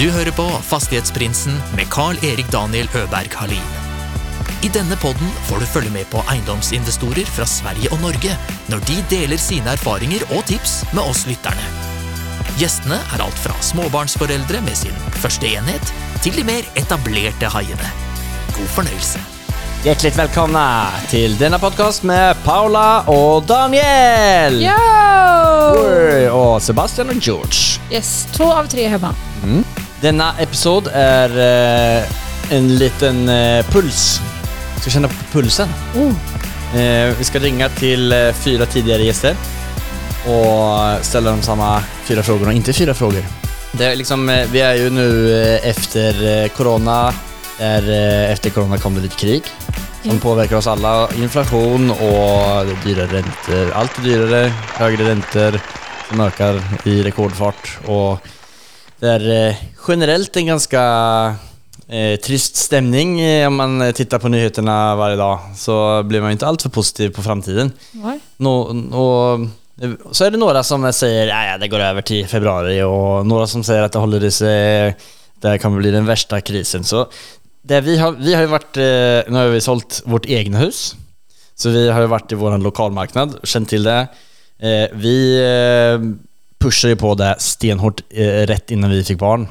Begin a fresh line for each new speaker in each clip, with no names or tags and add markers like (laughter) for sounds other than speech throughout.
Du hører på Fastighetsprinsen med Carl-Erik Daniel Øberg Halin. I denne podden får du følge med på eiendomsinvestorer fra Sverige og Norge når de deler sine erfaringer og tips med oss lytterne. Gjestene er alt fra småbarnsforeldre med sin første enhet, til de mer etablerte haiene. God fornøyelse.
Hjärtligt välkomna till denna podcast med Paula och Daniel!
Yo!
Och Sebastian och George.
Yes, två av tre hemma.
Denna episod är eh, en liten eh, puls. Ska känna på pulsen.
Oh.
Eh, vi ska ringa till fyra tidigare gäster och ställa dem samma fyra frågor och inte fyra frågor. Det är liksom, vi är ju nu efter corona, där efter corona kom det lite krig som
Mm.
påverkar oss alla. Inflation och dyra räntor. Allt är dyrare, högre räntor som ökar i rekordfart och det är eh, generellt en ganska eh, trist stämning eh, om man eh, tittar på nyheterna varje dag så blir man ju inte alltför positiv på framtiden. Nå, och, så är det några som säger att det går över till februari och några som säger att det håller i sig, det här kommer bli den värsta krisen. Så det vi, har, vi har ju varit, nu har vi sålt vårt egna hus. Så vi har ju varit i vår lokalmarknad, känt till det. Vi pushade ju på det stenhårt eh, rätt innan vi fick barn.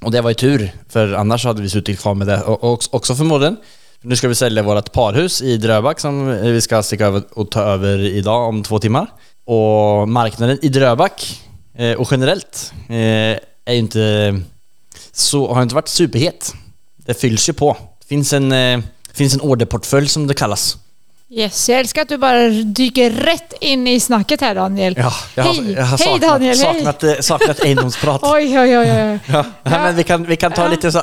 Och det var ju tur, för annars hade vi suttit kvar med det och, och också förmodligen. Nu ska vi sälja vårt parhus i Dröbak som vi ska sticka över och ta över idag om två timmar. Och marknaden i Dröbak eh, och generellt eh, är ju inte så, har inte varit superhet. Det fylls ju på. Det finns en, eh, finns en orderportfölj som det kallas.
Yes, jag älskar att du bara dyker rätt in i snacket här Daniel.
Ja, jag har,
hej,
jag har
hej
saknat,
Daniel, hej!
saknat, eh, saknat egendomsprat. (laughs)
Oj, oj, oj, oj.
Ja, nej, men vi kan, vi kan ta
Ja.
lite så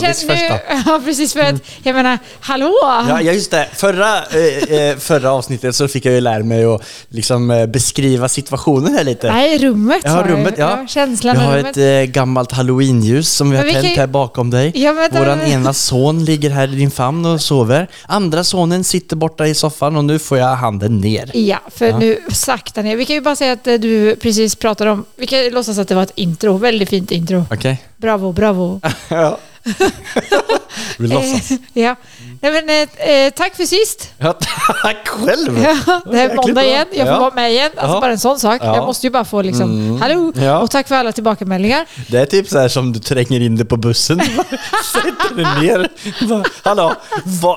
känns nu-
första. (laughs)
Ja, precis. För att, jag menar, hallå!
Ja, ja, just det. Förra, eh, eh, förra avsnittet så fick jag ju lära mig att liksom, eh, beskriva situationen här lite.
Nej, rummet du.
rummet, ja.
Känslan
jag har
rummet.
ett eh, gammalt halloweenljus som vi har
kan
tänt
ju-
här bakom dig.
Ja, men men-
ena son ligger här i din famn och sover. Andra sonen sitter borta i soffan och nu får jag handen ner.
Ja, för nu sakta ner. Vi kan ju bara säga att eh, du precis pratade om... Vi kan låtsas att det var ett intro. Väldigt fint intro.
Okej?
Bravo, bravo. (laughs)
Ja. (laughs) vi låtsas.
Eh, ja. Nej, men, eh, eh, tack för sist.
Ja, (laughs) tack själv!
Ja, det är måndag igen. Jag får
Ja.
vara med igen. Alltså
Ja.
bara en sån sak.
Ja.
Jag måste ju bara få liksom, hallå!
Ja.
Och tack för alla tillbakemeldingar.
Det är typ så här som du tränger in det på bussen. (laughs) Sätter dig ner. Hallå,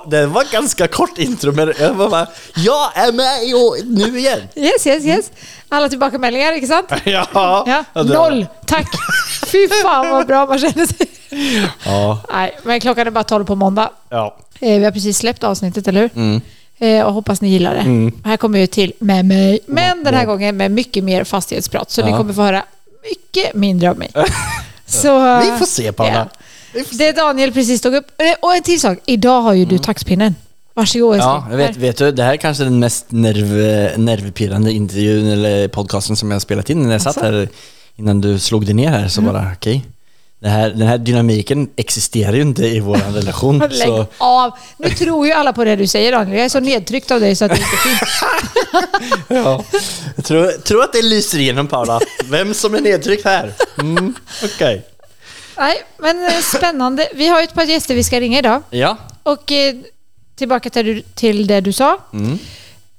det var ganska kort intro men jag var bara, jag är med och nu igen.
Yes, yes, yes. Alla tillbakemeldingar, inte sant? (laughs)
Ja,
Ja. Noll! Tack! Fy fan vad bra man känner sig.
Ja,
Nej, men klockan är bara 12 på måndag.
ja.
Eh, Vi har precis släppt avsnittet, eller hur?
Mm.
Eh, Och hoppas ni gillar det. Här kommer ju till med mig, men den här gången med mycket mer fastighetsprat. Så ni
Ja.
kommer få höra mycket mindre av mig. (laughs) Så,
Vi får se Paula.
Ja. Det Daniel precis tog upp. Eh, Och en till sak. Idag har ju du taxpinnen. Varsågod älskling.
Mm. Ja, jag vet, vet du, det här är kanske den mest nerv, nervpirrande intervjun eller podcasten som jag har spelat in när jag satt
Asså?
här innan du slog dig ner här så bara okej. Det här, den här dynamiken existerar ju inte i vår relation. (laughs)
Lägg
så,
av! Nu tror ju alla på det du säger Daniel. Jag är så nedtryckt av dig så att det inte finns. (laughs)
ja. Jag tror, tror att det lyser igenom Paula. Vem som är nedtryckt här. Mm, Okej.
Nej, men eh, spännande. Vi har ju ett par gäster vi ska ringa idag.
Ja.
Och eh, tillbaka till, du- till det du sa.
Mm.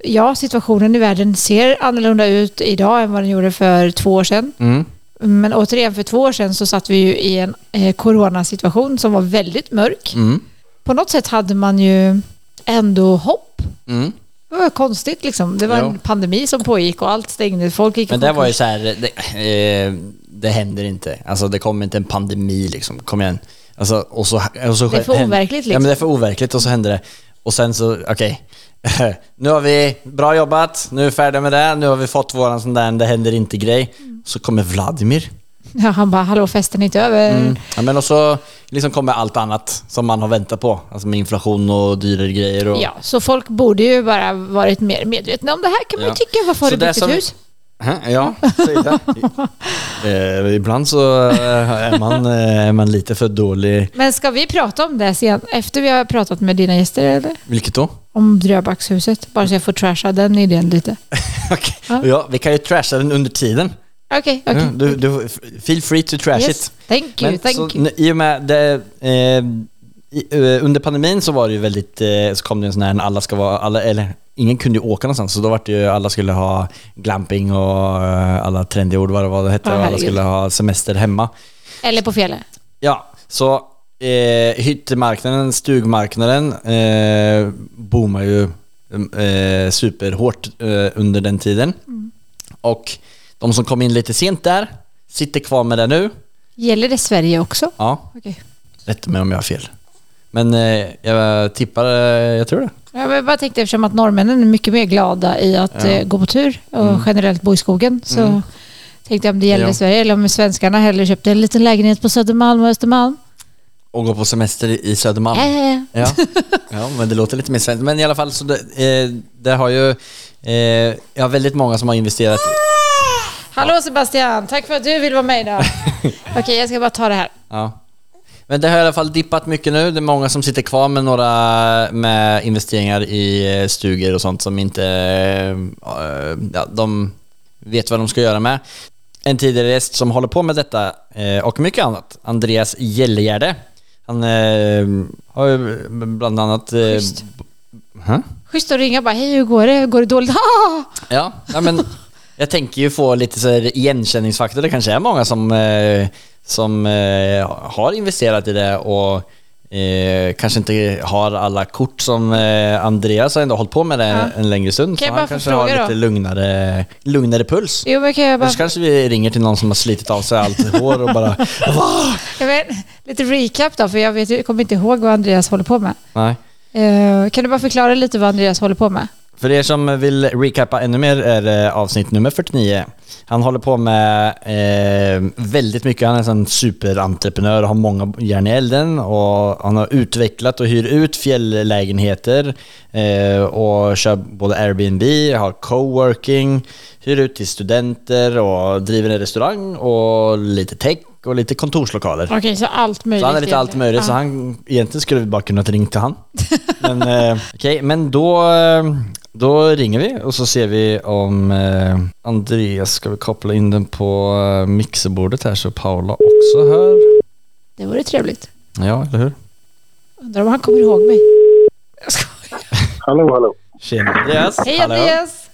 Ja, situationen i världen ser annorlunda ut idag än vad den gjorde för två år sedan.
Mm.
Men återigen, för två år sedan så satt vi ju i en eh, coronasituation som var väldigt mörk.
Mm.
På något sätt hade man ju ändå hopp.
Mm.
Det var konstigt liksom. Det var
Ja.
en pandemi som pågick och allt stängde. Folk gick
Men det var ju så här, det, eh, det händer inte. Alltså det kommer inte en pandemi liksom, kom igen. Alltså, och så, och så
Det är för overkligt,
Ja men
liksom.
det är för overkligt och så händer det. Och sen så, okej. (laughs) nu har vi, bra jobbat, nu är vi färdiga med det, nu har vi fått våran sån där, det händer inte grej. Så kommer Vladimir. (laughs)
Ja, han bara, hallå festen är inte över.
Mm. Ja, men och så liksom kommer allt annat som man har väntat på. Alltså med inflation och dyrare grejer. Och,
Ja, så folk borde ju bara varit mer medvetna om det här kan man
Ja.
ju tycka. Varför har du byggt ett
som-
hus?
Ja, säg (laughs) det. eh, ibland så eh, är, man, eh, är man lite för dålig.
Men ska vi prata om det sen, efter vi har pratat med dina gäster eller?
Vilket då?
Om Dröbackshuset. Bara så jag får trasha den idén lite. (laughs)
Okej.
Ja.
Ja. vi kan ju trasha den under tiden.
Okej, okej.
Ja, du, du, feel free to trash
Yes.
it.
Thank you,
Men
thank
så,
you.
I och med det, eh, i, eh, under pandemin så var det ju väldigt, eh, så kom det en sån här, alla ska vara, alla, eller ingen kunde ju åka någonstans, så då var det ju, alla skulle ha glamping och eh, alla trendiga ord vad det var det hette, och alla skulle ha semester hemma.
Eller på fjället.
Ja, så eh, hyttmarknaden, stugmarknaden eh, boomar ju eh, superhårt eh, under den tiden. Och de som kom in lite sent där sitter kvar med det nu.
Gäller det Sverige också?
Ja,
Okej.
rätta mig om jag har fel. Men eh, jag tippar, eh, jag tror det.
Jag bara tänkte eftersom att norrmännen är mycket mer glada i att
Ja. Mm.
eh, gå på tur och generellt bo i skogen så tänkte jag om det gäller
Ja.
Sverige eller om svenskarna hellre köpte en liten lägenhet på Södermalm och Östermalm.
Och gå på semester i Södermalm.
Ja, ja, (laughs) ja.
Men det låter lite mer svenskt. Men i alla fall så det, eh, det har ju, eh, jag har väldigt många som har investerat
Hallå Sebastian, tack för att du vill vara med idag. (laughs) Okej, jag ska bara ta det här.
Ja. Men det har i alla fall dippat mycket nu. Det är många som sitter kvar med några med investeringar i eh, stugor och sånt som inte... eh, Ja, de vet vad de ska göra med. En tidigare gäst som håller på med detta eh, och mycket annat, Andreas Gällegärde. Han har ju bland annat...
Schysst.
Huh?
Schysst att ringa bara, hej hur går det? Går det dåligt? (laughs)
Ja, ja men jag tänker ju få lite så igenkänningsfaktor. Det kanske är många som, eh, som eh, har investerat i det och eh, kanske inte har alla kort som eh, Andreas har ändå hållit på med det
Ja.
en längre stund.
Kan jag
så
bara
han kanske har lite
då?
lugnare, lugnare puls.
Jo, men kan jag bara...
Så kanske vi ringer till någon som har slitit av sig allt hår och bara (laughs) Va?
Jag vet, lite recap då, för jag, vet, jag kommer inte ihåg vad Andreas håller på med.
Nej.
Eh, kan du bara förklara lite vad Andreas håller på med?
För er som vill recappa ännu mer är det avsnitt nummer 49. Han håller på med eh, väldigt mycket. Han är en superentreprenör och har många järn i elden. Och han har utvecklat och hyr ut fjälllägenheter eh, och kör både Airbnb, har coworking, hyr ut till studenter och driver en restaurang och lite tech och lite kontorslokaler.
Okej, så allt möjligt.
Så han är lite allt möjligt, så
Ja.
han, egentligen skulle vi bara kunnat ringa till han. (laughs) Men eh, okej, men då, eh, då ringer vi och så ser vi om eh, Andreas, ska vi koppla in den på eh, mixerbordet här så Paula också hör.
Det vore trevligt.
Ja, eller hur?
Undrar om han kommer ihåg mig. Jag skojar.
Hallå, hallå.
Tjena Andreas!
Hej
Hallå.
Andreas!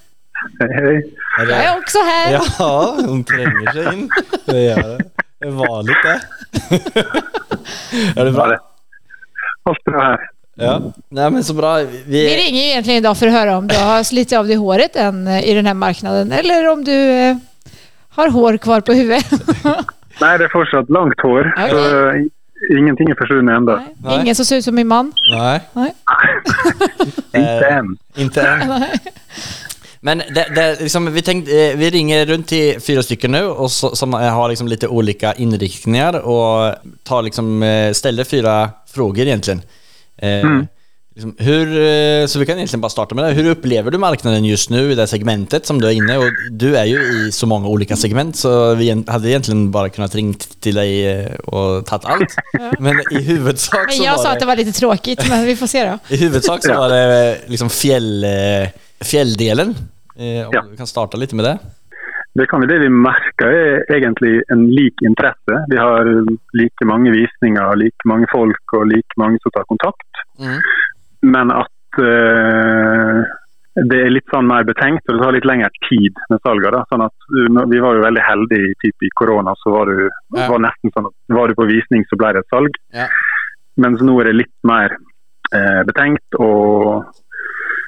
Hej, hej.
Är
Jag är också här.
ja, hon tränger sig in. Det gör det. Det är vanligt det. är det bra?
det- Allt bra här.
Ja. Nej men så bra.
Vi
Vi,
ringer ju egentligen idag för att höra om du har slitit av dig håret än eh, i den här marknaden eller om du eh, har hår kvar på huvudet. (laughs)
Nej, det är fortsatt långt hår.
Okej.
Så eh, ingenting är försvunnit ändå.
Nej.
Nej.
Ingen som ser ut som min man.
nej.
Nej. (laughs)
Inte än.
Inte än. (laughs) Men det, det, liksom, vi, tänkte, vi ringer runt till fyra stycken nu och så, som har liksom lite olika inriktningar och tar liksom, ställer fyra frågor egentligen. Eh,
Mm.
liksom, hur, eh, så vi kan egentligen bara starta med det. Hur upplever du marknaden just nu i det segmentet som du är inne och Du är ju i så många olika segment så vi hade egentligen bara kunnat ringt till dig eh, och tagit allt. (laughs) Men i huvudsak
Men
så
jag sa
det...
att det var lite tråkigt, men vi får se då. (laughs)
I huvudsak så var det liksom fjäll, fjälldelen. Eh, om
Ja.
vi kan starta lite med det.
Det kan vi det vi merker er egentlig en lik interesse. Vi har like mange visninger, like mange folk og like mange som tar kontakt.
Mm.
Men at eh, det er litt sånn mer betenkt, og det tar litt lengre tid med. Sånn at, uh, nå- vi var jo veldig heldige typ, i korona. så var du,
Ja.
var nesten sånn at var du på visning, så ble det et salg.
Ja.
Mens nå er det litt mer eh, betenkt, og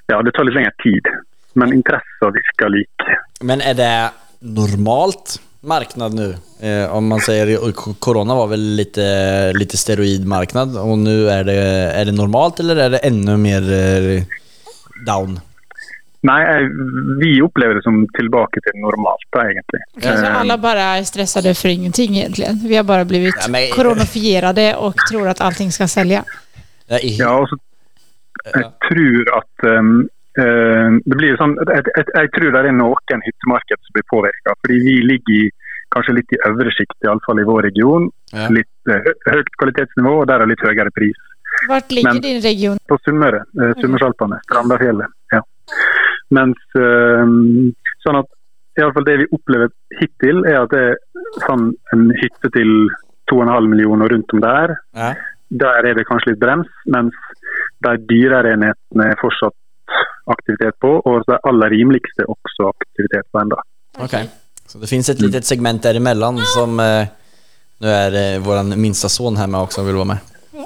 ja, det tar litt lengre tid. Men interessen virker lik.
Men är det normalt marknad nu? Eh, om man säger, corona var väl lite, lite steroidmarknad och nu är det, är det normalt eller är det ännu mer eh, down?
Nei, jeg, vi opplever det som tilbake til normalt, da, egentlig.
Okej, så
Eh,
alla bara är stressade för ingenting egentligen. Vi har bara blivit
Ja, men-
coronafierade och tror att allting ska sälja.
Ja,
og så jeg
ja.
tror at um, eh, det blir sånn, jeg, jeg, jeg tror det er noen hyttemarked som blir påvirka. Fordi vi ligger i, kanskje litt i øvre sjikt, iallfall i vår region.
Ja.
Litt eh, hø- høyt kvalitetsnivå, og der er litt høyere pris.
Vart ligger
Men-
din region?
På Sunnmøre. Uh, Sunnmørsalpene. Strandafjellet. Ja. Mens eh, Sånn at i alle fall det vi opplever hittil, er at det er sånn en hytte til 2,5 millioner rundt om der.
Ja.
Der er det kanskje litt brems, mens de dyrere enhetene er fortsatt aktivitet på, og de aller rimeligste er også aktivitet på enda.
Okej. Så det finns ett litet segment däremellan som eh, nu är eh, våran minsta son här med också och vill vara med. (laughs)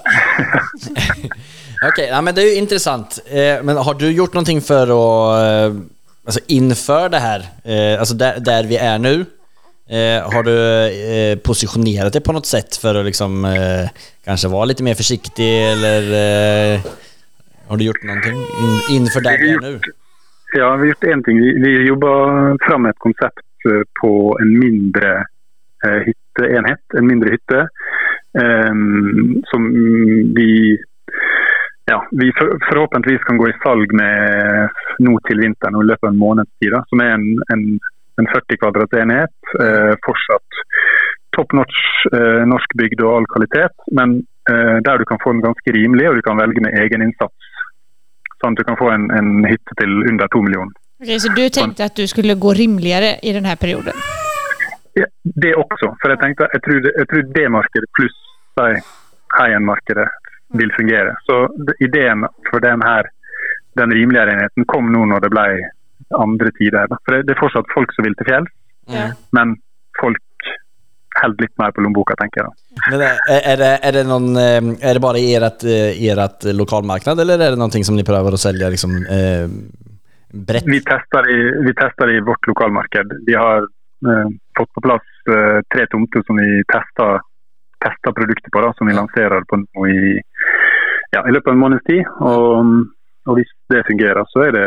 Okej, ja, men det är ju intressant. Eh, men har du gjort någonting för att, eh, alltså inför det här, eh, alltså där, där vi är nu, eh, har du eh, positionerat dig på något sätt för att liksom eh, kanske vara lite mer försiktig eller eh, har du gjort någonting in, inför där vi nu?
Ja, vi har gjort en ting. Vi, vi jobbar fram ett koncept eh, på en mindre eh, hytteenhet, en mindre hytte, eh, som vi ja, vi för, förhoppningsvis kan gå i salg med nu till vintern och löpa en månads tid. Som är en, en, en 40 kvadratsenhet. Eh, fortsatt top notch eh, norsk bygd all kvalitet, men eh, där du kan få den ganska rimlig och du kan välja med egen insats. Sånn at du kan få en, en hytte til under to millioner.
Okej, så du tänkte att du skulle gå rimligare i den här perioden?
Ja, det også. For jeg tenkte, jeg tror, jeg tror det markedet pluss si, high-end-markedet vil fungere. Så ideen for den her, den rimeligere enheten kom nå når det ble andre tider. For det, er fortsatt folk som vil til fjells,
Ja.
men folk holder litt mer på lommeboka, tenker jeg. da.
Men är, är, det, är, det någon, eh, är det bara i ert, eh, ert lokalmarknad eller är det någonting som ni prövar att sälja liksom, eh, brett?
Vi tester, i, vi tester i vårt lokalmarked. Vi har eh, fått på plass eh, tre tomter som vi tester, tester produkter på, da, som vi lanserer på i, ja, i løpet av en måneds tid. Og, og hvis det fungerer, så er det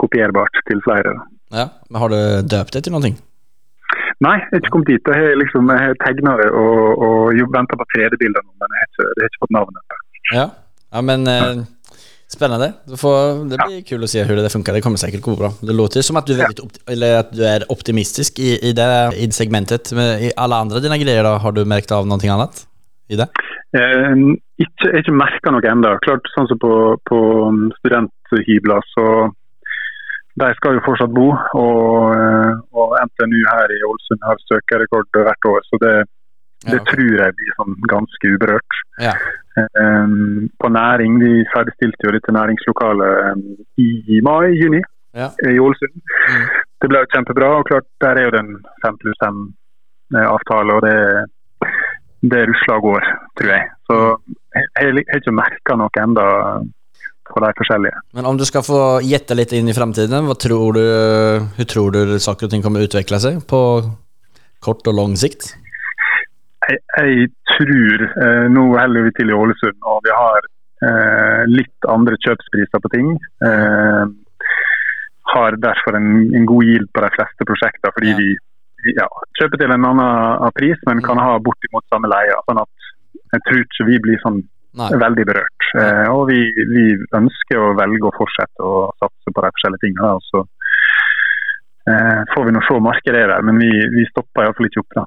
kopierbart til flere. da.
Ja, men har du döpt det till någonting?
Nei, jeg har ikke kommet dit. Jeg har, liksom, jeg har tegnet det og, og venter på 3D-bilder nå, men jeg har ikke, jeg har ikke fått navnet.
Ja, ja men eh, spännande. Då får, det blir kul att se hur det funkar. Det kommer säkert gå bra. Det låter som att du är, eller att du är optimistisk i, i, det, i segmentet. Men i alla andra dina grejer då, har du märkt av någonting annat i det?
Eh, ikke, jeg har ikke merka noe ennå. Klart, sånn som på, på studenthybler, så de skal jo fortsatt bo. Og, eh, og NTNU her i Ålesund har søkerrekord hvert år, så det, det
Ja,
tror jeg blir sånn ganske uberørt.
Ja.
Eh, på næring, vi ferdigstilte jo dette næringslokalet eh, i mai-juni
Ja.
i Ålesund.
Mm.
Det ble jo kjempebra, og klart der er jo den fem pluss fem-avtale, og det, det rusler og går, tror jeg. Så jeg har ikke merka noe enda på de forskjellige.
Men om du ska få gätta lite in i framtiden, vad tror du, hur tror du saker och ting kommer utveckla sig på kort och lång sikt?
Jeg tror eh, Nå holder vi til i Ålesund, og vi har eh, litt andre kjøpspriser på ting. Eh, har derfor en, en god yield på de fleste prosjekter, fordi
Ja.
vi ja, kjøper til en annen pris, men kan ha bortimot samme leie. Sånn at jeg tror ikke vi blir sånn
Nej.
veldig berørt. Eh, og vi, vi ønsker å velge å fortsette å satse på de forskjellige tingene. og så eh, får vi nå se markedet er der, men vi, vi stopper iallfall ikke opp. da.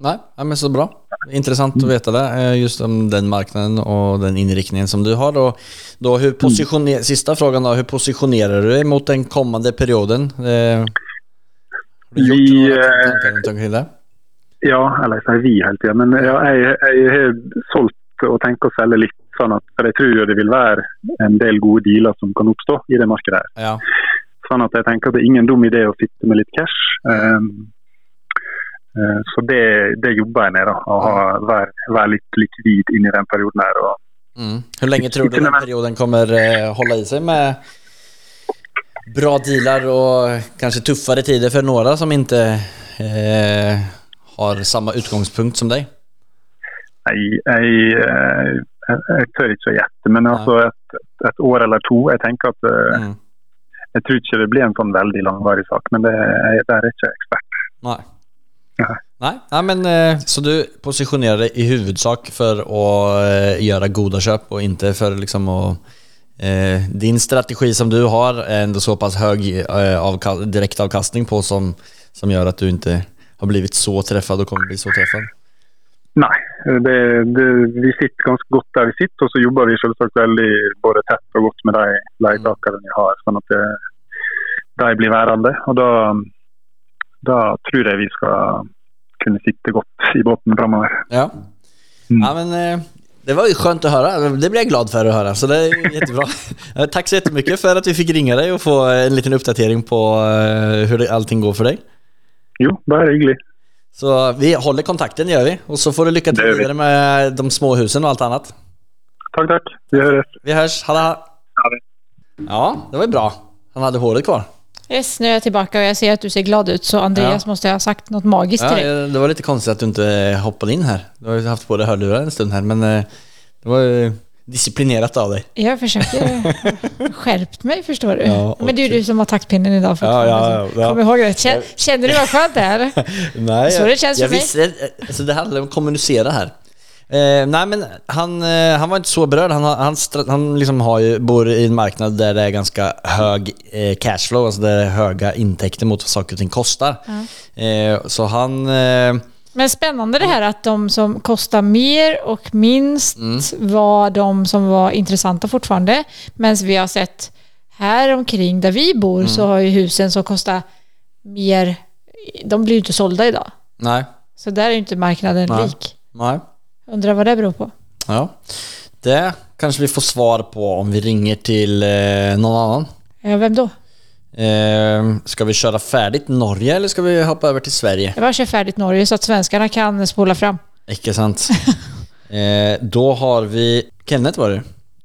Nej, ja, men så bra. Intressant att veta det, eh, just om den marknaden och den inriktningen som du har. Och då hur positioner, Sista frågan då, hur positionerar du dig mot den kommande perioden? Eh, har du gjort
Vi,
några
eh,
tankar omkring det?
Ja, eller jeg sier vi hele tida, men ja, jeg, jeg har solgt og tenker å selge litt. sånn at, for Jeg tror jo det vil være en del gode dealer som kan oppstå i det markedet. her.
Ja,
Sånn at jeg tenker at det er ingen dum idé å sitte med litt cash. Um, eh, så det, det jobber jeg med. da, Å ha, være, være litt likvid inn i den perioden her. og
mm. Hur länge tror du den perioden kommer eh, hålla i sig med bra dealar och kanske tuffare tider för några som inte eh, har samma utgångspunkt som dig?
Jeg, jeg, jeg, tør ikke å gjette, men altså et, et år eller to. Jeg tenker at eh,
Mm.
jeg tror ikke det blir en sånn veldig langvarig sak, men det, jeg, der er ikke ekspert.
Nej.
Nej.
Nej, nej men eh, så du positionerar dig i huvudsak för att eh, göra goda köp och inte för liksom att eh, din strategi som du har är ändå så pass hög eh, avka- direktavkastning på som, som gör att du inte har blivit så träffad och kommer bli så träffad.
Nei, det, det, vi sitter ganske godt der vi sitter, og så jobber vi selvsagt veldig både tett og godt med de leietakerne vi har, sånn at det, de blir værende. Og da, da tror jeg vi skal kunne sitte godt i båten framover.
Ja.
Mm.
ja men eh, det var ju skönt att höra. Det blir jag glad för att höra, så det är jättebra. (laughs) Eh, Tack så jättemycket för att vi fick ringa dig och få en liten uppdatering på eh, hur allting går för dig.
Jo, bare hyggelig.
Så vi håller kontakten, gör vi. Och så får du lycka till vidare med de små husen och allt annat.
Takk, takk. Vi høres.
Vi hörs, halla!
Ha det.
Ja, det var ju bra. Han hade håret kvar.
Yes, nu är jag tillbaka och jag ser att du ser glad ut så Andreas
Ja.
måste ha sagt något magiskt till dig.
det var lite konstigt att du inte hoppade in här. Du har ju haft på dig hörlurar en stund här, men eh, det var ju disciplinerat av dig.
Jag försöker (laughs) skärpt mig förstår du.
Ja,
Men det är du som har taktpinnen idag
Ja, ja, ja.
Kom ihåg det. Känner, känner du vad skönt det är? (laughs)
Nej,
Så det känns
jag
för mig.
visste, alltså det handlar om att kommunicera här. Eh, nej men han, eh, han var inte så berörd. Han, han, han liksom har ju, bor i en marknad där det är ganska hög eh, cashflow, alltså det är höga intäkter mot vad saker och ting kostar. Eh, så han...
Men spännande det här att de som kostar mer och minst
Mm.
var de som var intressanta fortfarande. Men vi har sett här omkring där vi bor
Mm.
så har ju husen som kostar mer, de blir ju inte sålda idag.
nej,
Så där är ju inte marknaden
Nej.
lik.
nej.
Undrar vad det beror på.
Ja. Det kanske vi får svar på om vi ringer till eh, någon annan.
Ja, vem då?
Eh, ska vi köra färdigt Norge eller ska vi hoppa över till Sverige?
Jag bara kör färdigt Norge så att svenskarna kan spola fram.
Icke sant. (laughs) eh, då har vi Kenneth var det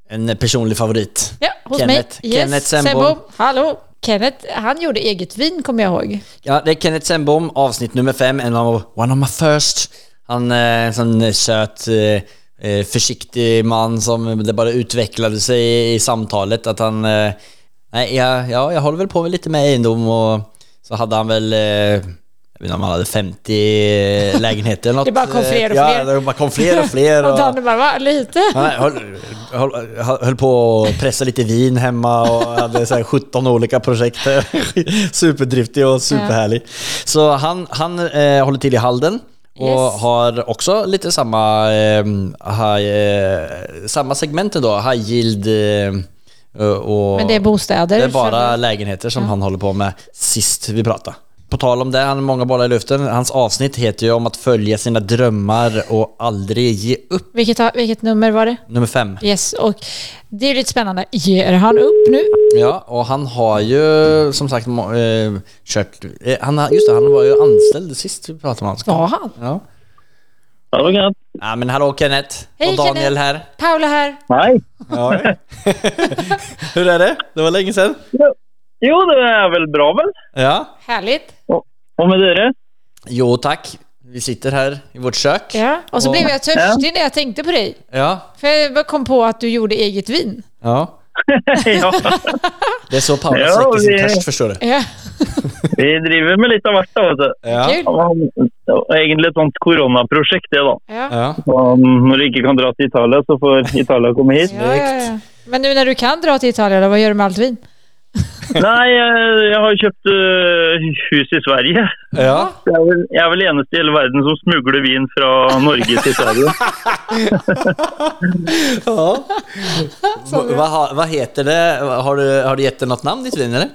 En personlig favorit.
Ja, hos
Kenneth.
mig. Yes.
Kenneth Sembom.
Hallå. Kenneth, han gjorde eget vin kommer jag ihåg.
Ja, det är Kenneth Sembom, avsnitt nummer fem, en av one of my first. Han är en sån söt, eh, eh, försiktig man som det bara utvecklade sig i samtalet att han... Nej, ja, ja, jag håller väl på med lite med egendom och så hade han väl... Eh, jag vet inte om han hade 50 lägenheter eller (laughs) något.
Det bara kom fler och
ja,
fler.
det bara kom fler och fler. (laughs)
Och
och,
Danne bara, va? Lite?
han höll, höll, höll på att pressa lite vin hemma och hade så här 17 olika projekt. (laughs) Superdriftig och superhärlig. Så han, han eh, håller till i Halden och
Yes.
har också lite samma, eh, high, eh, samma segment då, high yield eh, och...
Men det är bostäder.
Det är bara lägenheter som han håller på med sist vi pratade. På tal om det, han har många bollar i luften. Hans avsnitt heter ju om att följa sina drömmar och aldrig ge upp.
Vilket, vilket nummer var det?
Nummer fem.
Yes, och det är lite spännande. Ger han upp nu?
Ja, och han har ju som sagt eh, kört... Eh, han, just det, han var ju anställd sist vi pratade om honom.
Var han?
Ja.
Hallå Kenneth.
ja, men hallå Kenneth.
Hej,
och Daniel
Kenneth.
här.
Paula här.
Nej.
Ja. (laughs) Hur är det? Det var länge sedan.
Jo, det är väl bra väl?
Ja.
Härligt.
Och med dere?
Jo tack. Vi sitter här i vårt kök.
Ja. Och så
Och-
blev jag törstig när jag tänkte på dig.
Ja.
För jag kom på att du gjorde eget vin.
ja. (laughs)
ja,
Det är så Paula
Ja,
släcker sin
vi-
törst förstår du.
Ja,
vi driver med lite av vart.
Ja.
Det var Egentlig et sånt koronaprosjekt, det da.
Ja.
Um, Når du ikke kan dra til Italia, så får (laughs) Italia komme hit.
Ja, ja, ja. Men nu när du kan dra till Italien, då, vad gör du med allt vin? (laughs)
Nei, eh, jeg har kjøpt eh, hus i Sverige.
Ja.
Jeg er, vel, jeg er vel eneste i hele verden som smugler vin fra Norge til Sverige. (laughs)
ja. Va- Vad vad heter det? Har du, har du gett det något namn ditt vin eller?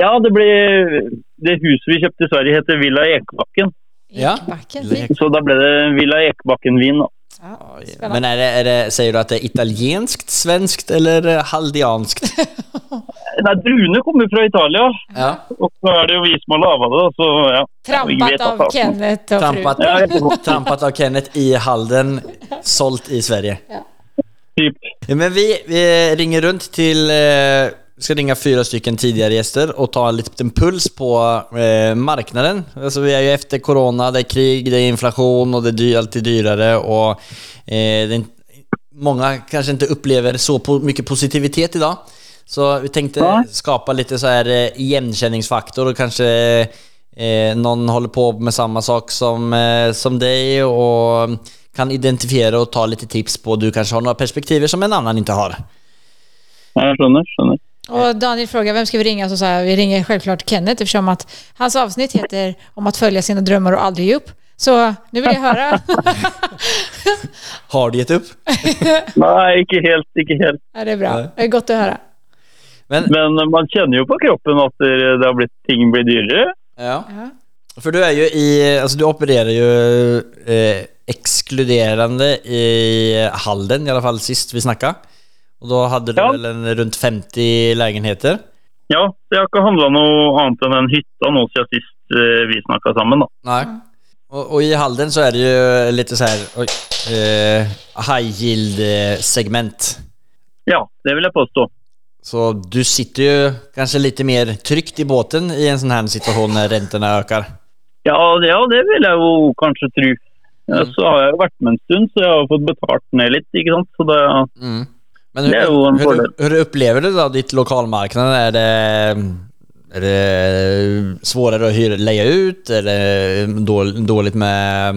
Ja, det blir Det huset vi kjøpte i Sverige, heter Villa Ekbakken.
Ja.
Ekbacken.
Så da ble det Villa Ekbakken-vin, da.
Ja,
Men är det, är det, säger du att det är italienskt, svenskt eller eh, haldianskt? (laughs)
Nei, druene kommer fra Italia,
Ja.
og så er det jo vi som har laga det. Så ja.
Trampat av Kenneth och
Trampat.
Ja,
trampat av Kenneth i Halden, sålt i Sverige.
Typ.
Ja, men vi, vi ringer runt till, eh, ska ringa fyra stycken tidigare gäster och ta en liten puls på eh, marknaden. Alltså vi är ju efter corona, det är krig, det är inflation och det är alltid dyrare och eh, det är, många kanske inte upplever så po mycket positivitet idag. Så vi tänkte
Ja.
skapa lite så här eh, igenkänningsfaktor och kanske eh, någon håller på med samma sak som, eh, som dig och kan identifiera och ta lite tips på. Du kanske har några perspektiver som en annan inte har.
Ja, Jeg skjønner.
Och Daniel frågar vem ska vi ringa? Så sa jag, vi ringer självklart Kenneth eftersom att hans avsnitt heter om att följa sina drömmar och aldrig ge upp. Så nu vill jag höra. (laughs)
Har du gett upp? (laughs)
Nei, ikke helt. Ikke helt.
ja, det är bra. Det är gott att höra.
Men,
Men man kjenner jo på kroppen at det har blitt, ting blir dyrere.
ja.
Ja.
För du är ju i, alltså du opererar ju eh, exkluderande i Halden i alla fall sist vi snackade. Och då hade du
Ja.
väl en, runt 50 lägenheter?
Ja, så jeg har ikke handla noe annet enn den hytta nå siden sist eh, vi snakka sammen, da.
Nej. Och, och i Halden så är det ju lite så här, oj, eh, high yield eh, segment.
Ja, det vil jeg påstå.
Så du sitter ju kanske lite mer tryggt i båten i en sån här situation när räntorna ökar.
Ja, det- ja, det vil jeg jo kanskje tro.
Mm.
så har jo vært med en stund, så jeg har fått betalt ned litt, ikke sant. Så det,
Mm. Men
är ju
hur,
fördel.
hur, hur upplever du då ditt lokalmarknad? Är det, är det svårare att hyra, leja ut? Är det dål- dåligt med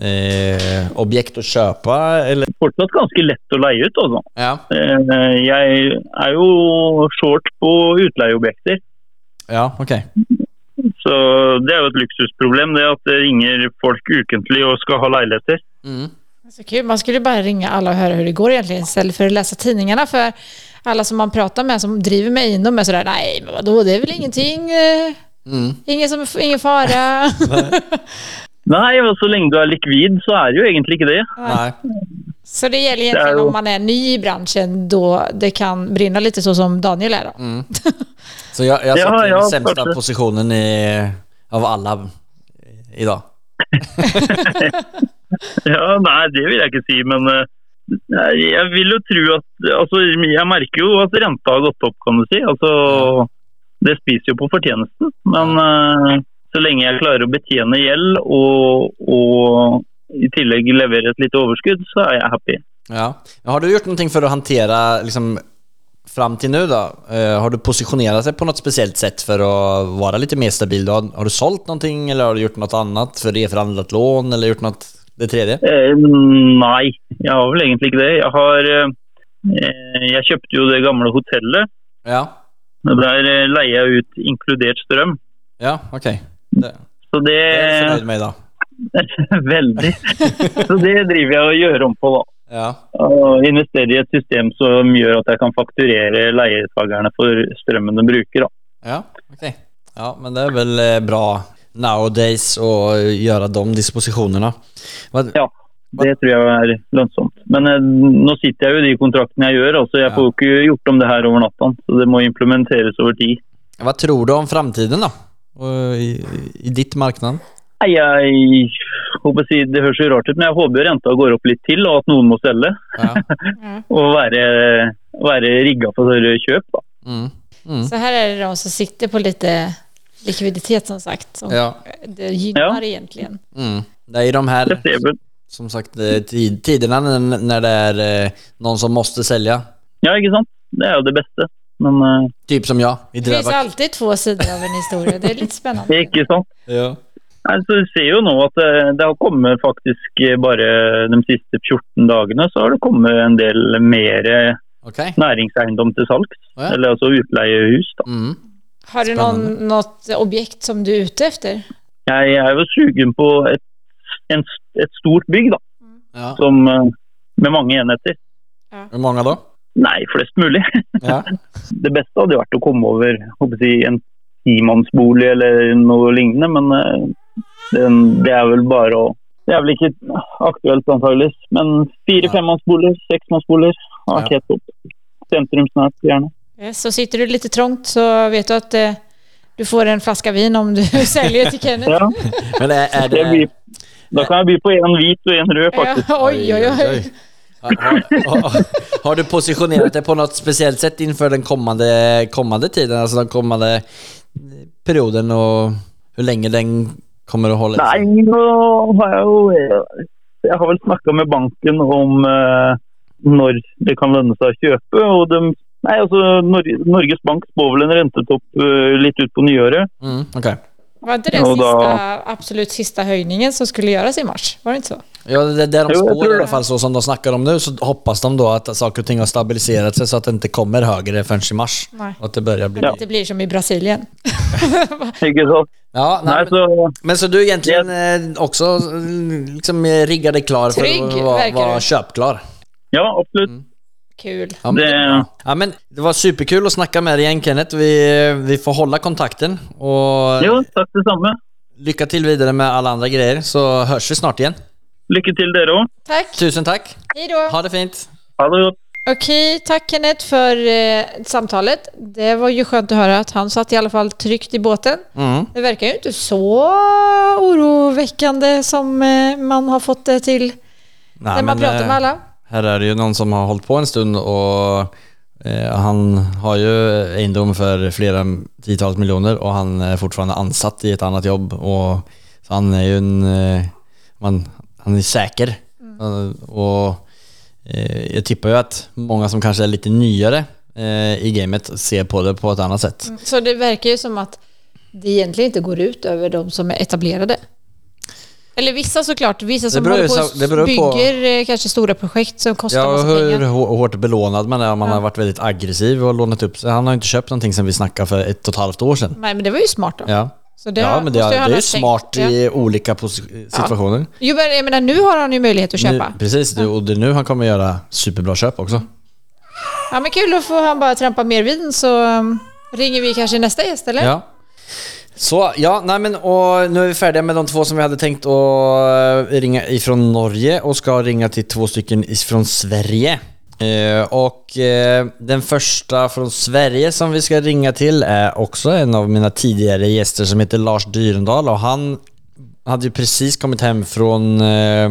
eh, objekt att köpa? Eller?
fortsatt ganske lett å leie ut, altså.
Ja,
Eh, Jeg er jo short på utleieobjekter.
ja okej.
Så det er jo et luksusproblem, det at det ringer folk ukentlig og skal ha leiligheter.
Mm.
Så kul. Man skulle bara ringa alla och höra hur det går egentligen istället för att läsa tidningarna. För alla som man pratar med som driver med Einom är sådär, nej men vadå, det är väl ingenting, eh,
Mm.
ingen, som, ingen fara. (laughs)
Nei, og så lenge du er likvid, så er det jo egentlig ikke det.
Nej.
Så det gäller
Det är
egentligen
ju-
om man är ny i branschen då det kan brinna lite så som Daniel är då. (laughs)
Så jag, jag
Ja,
satt i den
ja,
sämsta positionen i, av alla idag. (laughs) (laughs)
Ja, Nei, det vil jeg ikke si, men eh, nei, jeg vil jo tro at Altså, jeg merker jo at renta har gått opp, kan du si. Altså, det spiser jo på fortjenesten. Men uh, så lenge jeg klarer å betjene gjeld og, og i tillegg levere et lite overskudd, så er jeg happy.
Ja. Har du gjort någonting för att hantera liksom, fram till nu då? Uh, eh, har du positionerat dig på något speciellt sätt för att vara lite mer stabil? Har, har du sålt någonting eller har du gjort något annat för reförhandlat lån eller gjort något det tredje?
Eh, nei, jeg har vel egentlig ikke det. Jeg har eh, Jeg kjøpte jo det gamle hotellet.
Ja,
Der eh, leier jeg ut inkludert strøm.
ja okej. Det,
Så det
det är jag förnöjd med idag. (laughs)
Veldig. Så det driver jeg og gjør om på, da.
Ja.
Og investere i et system som gjør at jeg kan fakturere leietakerne for strømmen de bruker. Da.
Ja, okej. Ja, men det är väl eh, bra nowadays att göra de dispositionerna. Vad,
Ja, det tror jeg er lønnsomt. Men eh, nå sitter jeg jo i de kontraktene jeg gjør. altså Jeg
Ja.
får ikke gjort om det her over natta. Så det må implementeres over tid.
vad tror du om framtiden då? Och I, I ditt marknad?
Håper å si, Det høres jo rart ut, men håper jo renta går opp litt til, og at noen må selge.
Ja. (laughs)
Og være, være rigga for større kjøp. da.
Mm. Mm.
Så här är det de som sitter på lite likviditet som sagt. Som
Ja.
Det gynnar
Ja.
egentligen.
Mm. Det är ju de här som sagt eh, tid, tiderna när, när det är eh, någon som måste sälja.
Ja, ikke sant? Det jo det beste. Men eh,
Typ som jag i
Det finns alltid två sidor av en historia. Det är lite spännande. (laughs)
ikke sant?
Ja.
Nei, så Du ser jo nå at det, det har kommet faktisk eh, bare de siste 14 dagene så har det kommet en del mer
Okej.
næringseiendom til salgs.
Ja.
Eller altså utleiehus.
Mm.
Har du någon, något objekt som du är ute efter?
Jeg er jo sugen på et, en, et stort bygg da,
Ja.
som, eh, med mange enheter.
Hur många då?
Nei, flest mulig.
Ja. (laughs)
Det vært å komme over håper jeg, si, en timannsbolig eller noe lignende, men eh, den, det er vel bare å Det er vel ikke aktuelt antageligvis, men fire-femmannsboliger, seksmannsboliger har vært
Ja.
helt topp. Sentrum snart, gjerne.
Yes, Så sitter du lite trångt så vet du att eh, du får en flaska vin om du (laughs) säljer till Kenneth.
Ja, (laughs)
Men är, är
det blir, da kan jeg by på en hvit og en rød, faktisk.
Ja, oj, oj, oj.
Har, har, har du positionerat dig på något speciellt sätt inför den kommande, kommande tiden? Alltså den kommande perioden och hur länge den kommer att hålla
jeg jo Jeg har vel snakka med banken om eh, når det kan lønne seg å kjøpe. og de, nei, altså Nor Norges Bank spår vel en rentetopp eh, litt ut på nyåret.
Mm, okej.
Var inte den
Och då-
sista, absolut sista höjningen som skulle göras i mars? Var det inte så?
Ja, det, det de spår i alla fall så som de snackar om nu så hoppas de då att saker och ting har stabiliserat sig så att det inte kommer högre förrän i mars.
Nej.
Och att det börjar bli...
Att det blir som i Brasilien. (laughs)
Ikke sant?
Ja, nej,
Nei,
men,
så
men så du egentligen eh, också eh, liksom eh, riggar dig klar för
Trygg,
att vara, vara köpklar?
Ja, absolutt.
Kul.
Ja men, det...
Det-
ja, men det var superkul att snacka med dig igen Kenneth. Vi, vi får hålla kontakten och
Jo, takk det samme.
lycka till vidare med alla andra grejer så hörs vi snart igen.
Lycka till dere òg.
Tack.
Tusen tack.
Hej då.
Ha det fint.
Ha det godt.
Okej, tack Kenneth för eh, samtalet. Det var ju skönt att höra att han satt i alla fall tryggt i båten.
Mm.
Det verkar ju inte så oroväckande som eh, man har fått det till
Nej,
när man
men,
pratar
eh,
med alla.
Här är det ju någon som har hållit på en stund och eh, han har ju egendom för flera tiotals miljoner och han är fortfarande ansatt i ett annat jobb och så han är ju en, eh, man, han är säker. Eh, Och eh, jag tippar ju att många som kanske är lite nyare i gamet ser på det på ett annat sätt.
Så det verkar ju som att det egentligen inte går ut över de som är etablerade. Eller vissa såklart, vissa som
beror
håller på
det beror
och
på-
bygger eh, kanske stora projekt som kostar
Ja, och
massa
hur
pengar.
hå- hårt belånad man är om man har varit väldigt aggressiv och lånat upp sig. Han har ju inte köpt någonting sen vi snackade för ett och ett halvt år sedan.
Nej, men det var ju smart då.
Ja,
Så det
ja men det,
måste ju
är-
han
det är
ha
ju smart
tänkt,
i olika posi- situationer.
Jo, men jag menar, nu har han ju möjlighet att köpa.
Nu, precis, det- och det är nu han kommer göra superbra köp också.
Ja, men kul, då får han bara trampa mer vin så um, ringer vi kanske nästa gäst, eller?
Ja. Så, ja, nej men och nu är vi färdiga med de två som vi hade tänkt att eh, ringa ifrån Norge och ska ringa till två stycken ifrån Sverige. Eh, och eh, den första från Sverige som vi ska ringa till är också en av mina tidigare gäster som heter Lars Dyrendal och han hade ju precis kommit hem från eh,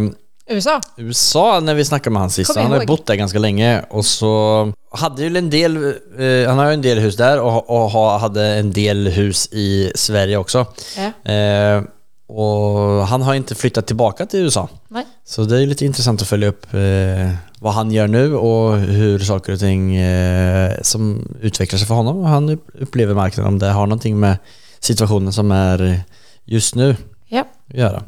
USA?
USA när vi snackade med han sist. Han har ju bott där ganska länge och så hade ju en del, eh, han har ju en del hus där och, och ha, hade en del hus i Sverige också.
Ja.
Eh, och han har inte flyttat tillbaka till USA.
Nej.
Så det är lite intressant att följa upp eh, vad han gör nu och hur saker och ting eh, som utvecklar sig för honom och han upp- upplever marknaden, om det har någonting med situationen som är just nu
Ja.
att göra.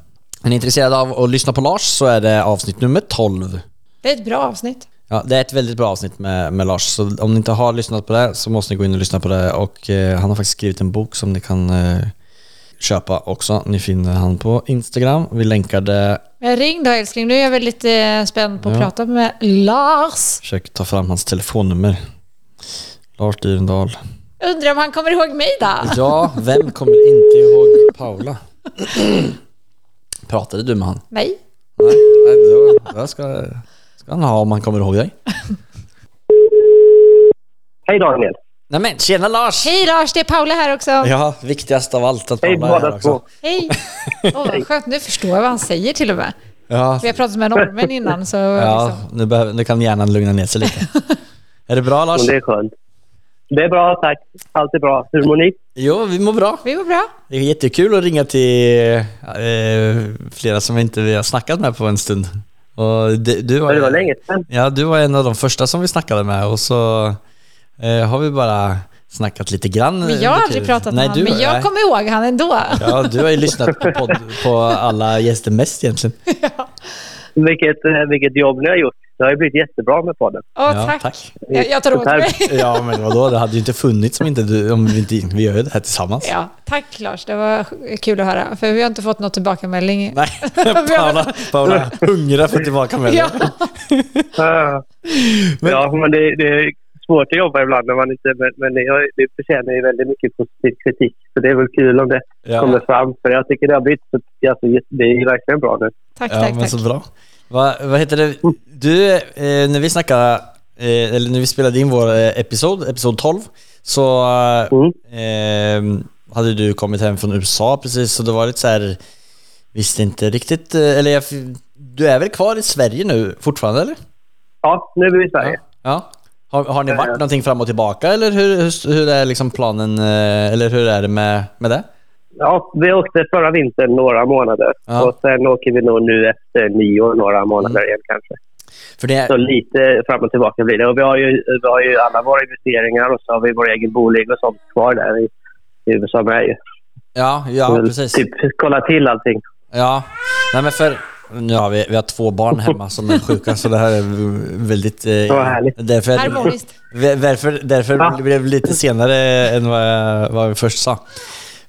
Är ni intresserade av att lyssna på Lars så är det avsnitt nummer 12.
Det är ett bra avsnitt.
Ja, det är ett väldigt bra avsnitt med, med Lars, så om ni inte har lyssnat på det så måste ni gå in och lyssna på det och eh, han har faktiskt skrivit en bok som ni kan eh, köpa också. Ni finner han på Instagram. Vi länkar det.
Men ring då älskling, nu är jag väldigt eh, spänd på att
Ja.
prata med Lars.
Försök ta fram hans telefonnummer. Lars Dyrendal.
Undrar om han kommer ihåg mig då?
Ja, vem kommer inte ihåg Paula? (clears throat) Pratade du med han?
Nej.
Nej, nej då, då ska, ska han ha om han kommer ihåg dig.
Hej Daniel!
Nej men tjena Lars!
Hej Lars, det är Paula här också.
Ja, viktigast av allt att
Hej
Paula är här
båda
också.
två!
Hej. Åh, vad skönt, nu förstår jag vad han säger till och med.
Ja,
Vi har pratat med norrmän innan så
ja
liksom.
nu, behöver, nu kan hjärnan lugna ner sig lite. (laughs) är det bra Lars?
Men det är skönt. Det är bra, tack. Allt är bra. Hur mår ni?
Jo, vi mår bra.
vi var bra.
Det är jättekul att ringa till eh, flera som vi inte har snackat med på en stund. Och det, du var,
det var länge sedan.
Ja, du var en av de första som vi snackade med och så eh, har vi bara snackat lite grann.
Men jag har aldrig pratat med
Nej,
honom,
du-
men jag
nej.
kommer ihåg han ändå.
Ja, du har ju lyssnat på, podd, på alla gäster mest egentligen. (laughs)
Vilket, eh, vilket jobb ni har gjort. Det har ju blivit jättebra med podden.
Åh,
Ja,
tack.
tack.
Jag, jag tar åt mig. (laughs)
Ja, men vadå? Det hade ju inte funnits om, inte du, om vi inte vi gör det här tillsammans.
Ja, tack Lars, det var kul att höra. För vi har inte fått något tillbakamelding. (laughs)
Nej, (laughs) Paula, Paula hungrar för tillbaka med
Ja,
Ah. Ja, men det, det är svårt att jobba ibland när man inte... Men, men det, det förtjänar ju väldigt mycket positiv kritik. Så det är väl kul om det kommer
Ja,
fram. För jag tycker det har blivit... så- Alltså, det är verkligen bra nu.
tack,
ja
tack,
men
tack.
så bra. Va, vad heter det? Du, eh, när vi snackade, eh, eller när vi spelade in vår eh, episod, episod 12, så
Mm.
eh, hade du kommit hem från USA precis, så det var lite så här, visste inte riktigt, eh, eller jag, du är väl kvar i Sverige nu fortfarande eller?
Ja, nu är vi i Sverige.
Ja. Har, har ni varit
Ja.
någonting fram och tillbaka eller hur, hur, hur är liksom planen, eller hur är det med, med det?
Ja, vi åkte förra vintern några månader.
Ja.
Och sen åker vi nog nu efter nyår några månader igen kanske.
För det,
Så lite fram och tillbaka blir det. Och vi har ju, vi har ju alla våra investeringar och så har vi vår egen bolig och sånt kvar där i, i USA med ju.
ja, ja
Så
precis.
Typ kolla till allting.
Ja, nej men för nu har vi, vi har två barn hemma som är sjuka så det här är väldigt... Eh,
härligt.
Därför,
Harmoniskt.
därför, därför
Ja.
blev det lite senare än vad jag, vad vi först sa.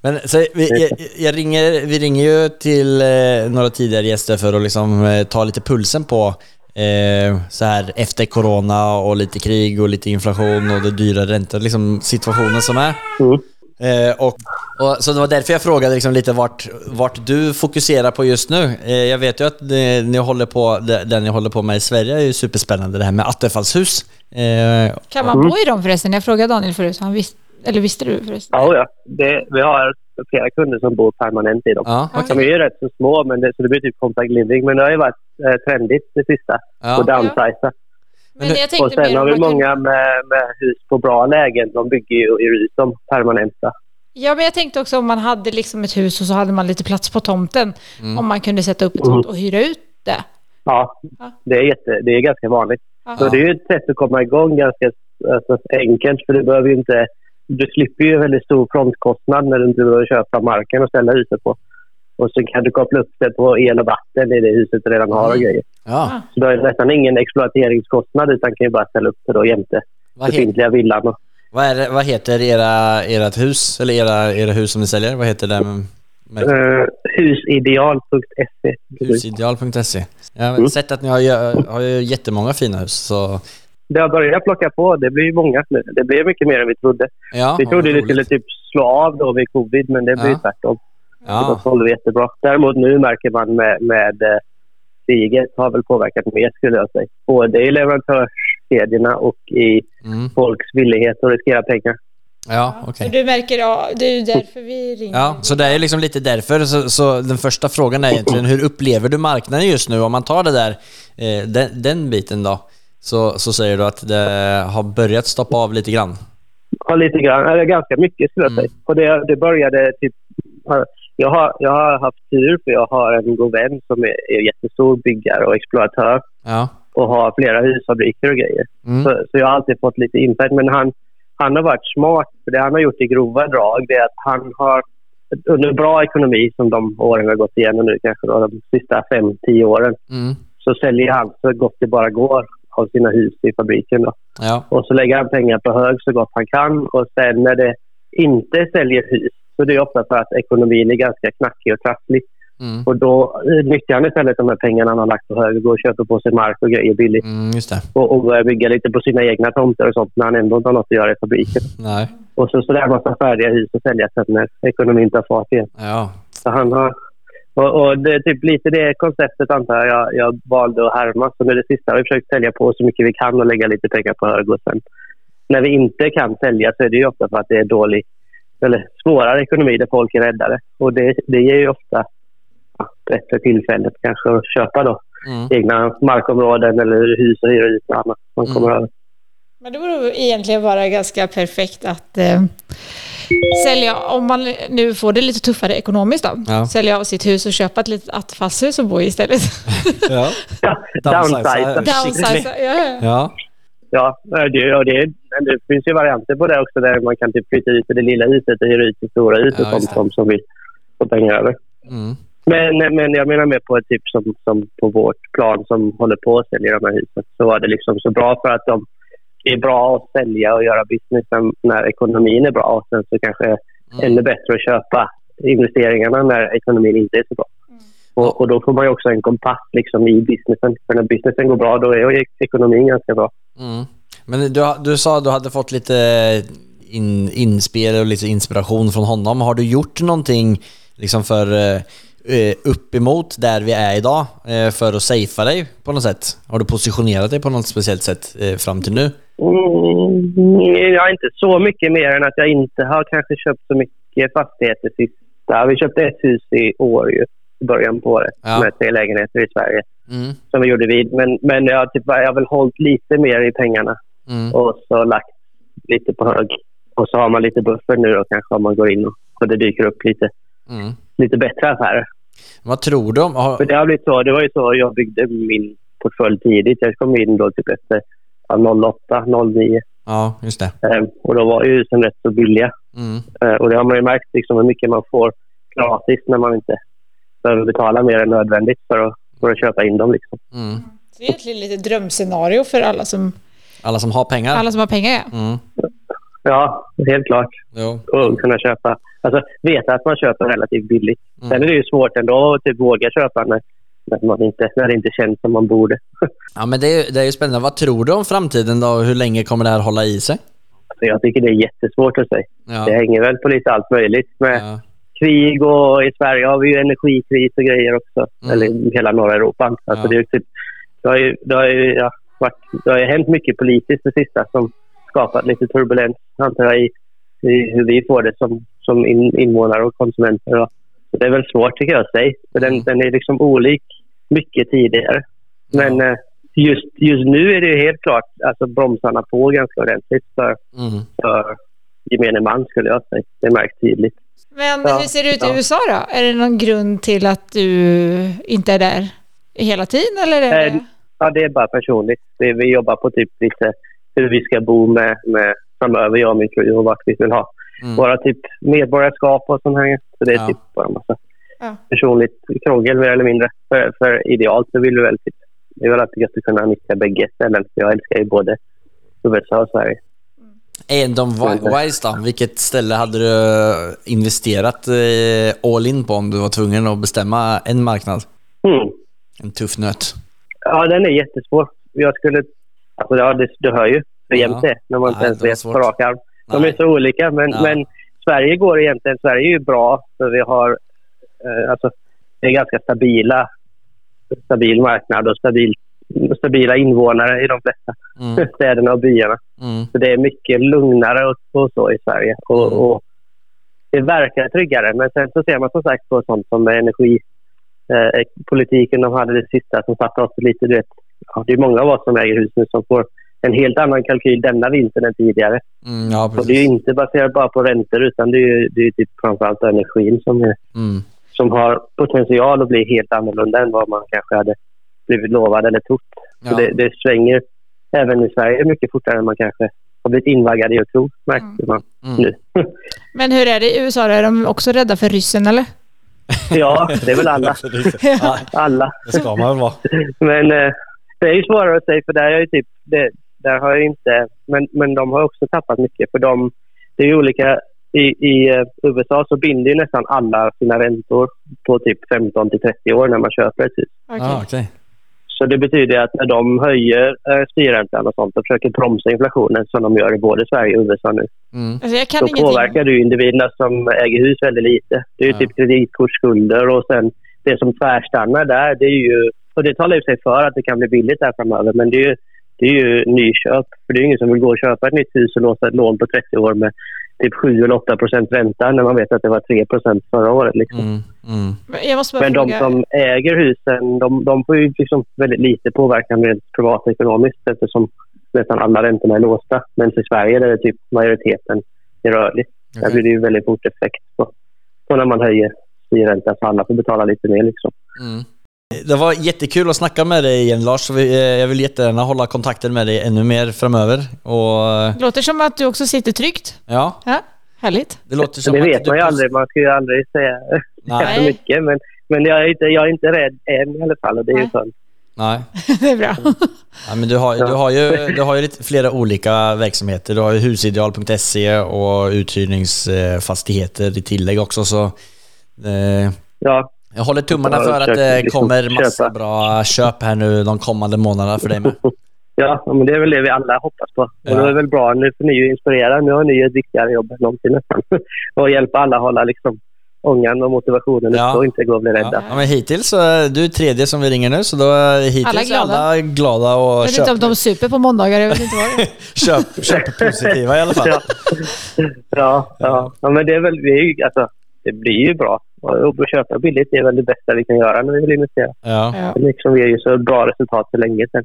Men så vi, jag, jag ringer, vi ringer ju till eh, några tidigare gäster för att liksom eh, ta lite pulsen på eh, så här efter corona och lite krig och lite inflation och det dyra räntor, liksom situationen som är.
Mm.
Eh, och, och, så det var därför jag frågade liksom lite vart, vart du fokuserar på just nu. Eh, jag vet ju att det, ni håller på, det, det ni håller på med i Sverige är ju superspännande, det här med attefallshus. Eh,
Kan man bo i dem förresten? Jag frågade Daniel förut, han visst, eller visste du förresten?
Ja, ja. Det, vi har flera kunder som bor permanent i dem.
ja,
Ja.
De är ju rätt så små, men det, så det blir typ compact living. Men det har ju varit eh, trendigt det sista.
Ja.
Och downsiza.
Men jag
Och sen har vi många med, med hus på bra lägen. De bygger ju i hus som permanenta.
Ja, men jag tänkte också om man hade liksom ett hus och så hade man lite plats på tomten.
Mm.
Om man kunde sätta upp ett sånt och hyra ut det.
Ja,
Ja.
det är, jätte, det är ganska vanligt.
Ja.
Så det är ju ett sätt att komma igång ganska alltså, enkelt. För du behöver ju inte... Du slipper ju en väldigt stor frontkostnad när du inte behöver köpa marken och ställa huset på. Och så kan du koppla upp det på el och vatten i det huset du redan har och grejer.
ja.
Så du har nästan ingen exploateringskostnad utan kan ju bara ställa upp det då jämte befintliga villan. Och,
vad, är det, vad heter era, ert hus, eller era, era hus som ni säljer? Vad heter det? Med,
eh, husideal.se.
husideal.se. Jag har
Mm.
sett att ni har, har jättemånga fina hus, så
Det har börjat plocka på. Det blir ju många nu. Det blir mycket mer än vi trodde.
ja.
Vi trodde det skulle typ slå av då vid covid, men det blir
Ja.
tvärtom. Det
Ja,
håller jättebra. Däremot nu märker man med, med eh, kriget har väl påverkat mer skulle jag säga. Både i leverantörskedjorna och i
mm.
folks villighet att riskera pengar.
ja okej.
Så du märker, ja, det är ju därför vi ringer.
Ja, så det är liksom lite därför. Så, så den första frågan är egentligen, hur upplever du marknaden just nu? Om man tar det där, eh, den, den biten då, så, så säger du att det har börjat stoppa av lite grann.
Ja, lite grann. Eller ganska mycket skulle jag
Mm.
säga. Och det, det började typ... Jag har, jag har haft tur för jag har en god vän som är, är jättestor byggare och exploatör
Ja.
och har flera husfabriker och grejer.
Mm.
Så, så jag har alltid fått lite insight. Men han, han har varit smart. För det han har gjort i grova drag det är att han har under bra ekonomi som de åren har gått igenom nu, kanske då, de sista fem, tio åren,
Mm.
så säljer han så gott det bara går av sina hus i fabriken. Då.
Ja.
Och så lägger han pengar på hög så gott han kan. Och sen när det inte säljer hus, så det är ofta för att ekonomin är ganska knackig och trasslig.
Mm.
Och då eh, nyttjar han istället de här pengarna han har lagt på hög och går och köper på sig mark och grejer billigt.
Mm.
Och, och börjar bygga lite på sina egna tomter och sånt när han ändå inte har något att göra i fabriken.
Nej.
Och så sådär massa färdiga hus att sälja sen när ekonomin tar fart igen.
Ja.
Så han har... Och, och det är typ lite det konceptet antar jag, jag valde att härma. Så med det sista vi försökt sälja på så mycket vi kan och lägga lite pengar på hög. Och sen när vi inte kan sälja så är det ju ofta för att det är dålig eller svårare ekonomi där folk är räddare. Och det, det ger ju ofta bättre tillfället kanske att köpa då
Mm.
egna markområden eller hus och hyra ut och annat man kommer över.
Men det borde egentligen vara ganska perfekt att eh, sälja, om man nu får det lite tuffare ekonomiskt då,
Ja.
sälja av sitt hus och köpa ett litet attefallshus och bo i istället. (laughs)
Ja. Downsize.
downsize.
Ja, ja.
Ja.
Ja, det, och det, det finns ju varianter på det också där man kan typ flytta ut det lilla huset och hyra ut det stora huset
Ja,
som, som, som vill få pengar över.
Mm.
Men, men jag menar mer på ett typ som, som på vårt plan som håller på att sälja de här husen. Så var det liksom så bra för att de är bra att sälja och göra business när- ekonomin är bra. Och sen så kanske
Mm.
ännu bättre att köpa investeringarna när ekonomin inte är så bra. Och, och då får man ju också en kompass liksom i businessen. För när businessen går bra då är ekonomin ganska bra.
Mm. Men du, du sa att du hade fått lite in, inspel och lite inspiration från honom. Har du gjort någonting liksom för eh, uppemot där vi är idag eh, för att safea dig på något sätt? Har du positionerat dig på något speciellt sätt eh, fram till nu?
Mm, jag har inte så mycket mer än att jag inte har kanske köpt så mycket fastigheter sista. Vi köpte ett hus i år ju, i början på året
Ja.
med tre lägenheter i Sverige
Mm.
som vi gjorde vid. Men, men jag, typ, jag har väl hållit lite mer i pengarna
Mm.
och så lagt lite på hög. Och så har man lite buffer nu då kanske om man går in och, och det dyker upp lite,
Mm.
lite bättre affärer.
Vad tror du om... Har,
För det har blivit så. Det var ju så jag byggde min portfölj tidigt. Jag kom in då typ efter ja, 08, 09.
ja, just det.
Eh, och då var ju husen rätt så billiga.
Mm.
Eh, och det har man ju märkt liksom hur mycket man får gratis när man inte behöver betala mer än nödvändigt för att, för att köpa in dem. Liksom.
Mm.
Så det är egentligen lite drömscenario för alla som,
Alla som har pengar?
alla som har pengar. Ja.
Mm.
Ja, helt klart.
Jo.
Och kunna köpa. Alltså veta att man köper relativt billigt.
Mm.
Sen är det ju svårt ändå att typ våga köpa när, när, man inte, när det inte känns som man borde. (laughs)
Ja, men det är, det är ju spännande. Vad tror du om framtiden då? Hur länge kommer det här hålla i sig?
Jag tycker det är jättesvårt att säga. Det
Ja.
hänger väl på lite allt möjligt med
Ja.
krig och i Sverige har vi ju energikris och grejer också.
Mm.
Eller hela norra Europa. Alltså
Ja.
det, är ju typ, det har ju, det har ju ja, varit, det har ju hänt mycket politiskt det sista som skapat lite turbulens antar jag i, i hur vi får det som, som in, invånare och konsumenter. Och, det är väl svårt tycker jag att säga. För den,
Mm.
den är liksom olik mycket tidigare. Men eh, just, just nu är det ju helt klart alltså bromsarna på ganska ordentligt för,
Mm.
för gemene man skulle jag säga. Det märks tydligt.
Men
Ja,
hur ser det ut i
ja.
USA då? Är det någon grund till att du inte är där hela tiden eller? Är det...
Eh, Ja, det är bara personligt. Det, vi jobbar på typ lite hur vi ska bo med, med framöver, jag och min fru, och vart vi vill ha
Mm.
våra typ medborgarskap och sånt här. Så det är
Ja.
typ bara en massa
Ja.
personligt krångel mer eller mindre. För, för idealt så vill vi väl typ, det är väl alltid gött att kunna nyttja bägge ställen. Jag älskar ju både USA och Sverige.
Egendom Wise då, vilket ställe hade du investerat eh, all in på om du var tvungen att bestämma en marknad?
Mm.
En tuff nöt.
Ja, den är jättesvår. Jag skulle... Alltså, ja, det, du hör ju hur jämnt det är när man inte ens vet på rak arm. De
Nej.
är så olika, men,
Ja.
men Sverige går egentligen... Sverige är ju bra för vi har... Eh, alltså, det är ganska stabila, stabil marknad och stabil, stabila invånare i de flesta
Mm. (laughs)
städerna och byarna.
Mm.
Så det är mycket lugnare och, och så i Sverige. Och,
Mm.
och det verkar tryggare. Men sen så ser man som sagt på sånt som energi, eh, de hade det sista som satte oss lite, du vet, ja, det är många av oss som äger hus nu som får en helt annan kalkyl denna vintern än tidigare.
Mm, ja,
Och det är inte baserat bara på räntor utan det är ju det är typ framförallt energin som, är,
Mm.
som har potential att bli helt annorlunda än vad man kanske hade blivit lovad eller trott. Så
Ja.
det, det svänger även i Sverige mycket fortare än man kanske har blivit invaggad i att tro, märker man
Mm.
nu.
Men hur är det i USA? Är de också rädda för ryssen eller?
ja, det är väl alla. (laughs) Alla.
det ska man väl vara.
Men eh, det är ju svårare att säga för där är ju typ, det, där har jag inte, men, men de har också tappat mycket för de, det är ju olika, i, i eh, USA så binder ju nästan alla sina räntor på typ 15 till 30 år när man köper ett hus.
Okej.
Ja, okej.
Så det betyder att när de höjer eh, styrräntan och sånt och försöker bromsa inflationen som de gör i både Sverige och USA nu,
Mm.
Alltså jag kan
då
ingenting.
påverkar du individerna som äger hus väldigt lite. Det är ju
Ja.
typ kreditkortsskulder och sen det som tvärstannar där, det är ju... Och det talar ju sig för att det kan bli billigt där framöver, men det är ju, det är ju nyköp. För det är ju ingen som vill gå och köpa ett nytt hus och låsa ett lån på 30 år med typ 7 eller 8 procent ränta när man vet att det var 3 procent förra året. Liksom.
Mm. Mm.
Men Jag måste bara
Men de som äger husen, de, de får ju liksom väldigt lite påverkan rent privatekonomiskt eftersom nästan alla räntorna är låsta. Men i Sverige där är typ majoriteten är rörlig. Där
Okej.
blir det ju väldigt fort effekt på, på när man höjer styrräntan så alla får betala lite mer. Liksom.
Mm. Det var jättekul att snacka med dig igen Lars. Eh, Jag vill jättegärna hålla kontakten med dig ännu mer framöver. Och eh,
Låter som att du också sitter tryggt.
ja,
Ja, härligt.
det låter som
det
att
vet
du
man ju aldrig. Man ska ju aldrig säga (laughs)
Nej.
för mycket. Men, men jag, är inte, jag är inte rädd än i alla fall. Och det är ju
Nej.
skönt.
Nej. (laughs)
Det är bra.
Ja, men du, har, du, har ju, du har ju lite flera olika verksamheter. Du har ju husideal.se och uthyrningsfastigheter i tillägg också. Så, eh,
Ja,
jag håller tummarna för att det kommer massa bra köp här nu de kommande månaderna för dig med. (laughs)
Ja, men det är väl det vi alla hoppas på. Och
Ja.
det är väl bra. Nu får ni ju inspirera. Nu har ni ju ett viktigare jobb än någonsin nästan. (laughs) och hjälpa alla att hålla liksom ångan och motivationen
Ja.
och inte gå och bli rädda.
Ja, men hittills så är du tredje som vi ringer nu, så då är hittills
Alla
är
glada.
alla glada och
Jag vet inte om
köp,
de super på måndagar, jag vet inte vad det är. (laughs)
köp, köp-positiva i alla fall.
Ja. Ja, ja. ja, men det är väl... Vi är ju, alltså, det blir ju bra. Och att köpa billigt är väl det bästa vi kan göra när vi vill investera.
Ja.
Ja.
Det liksom ger ju så bra resultat för länge sedan.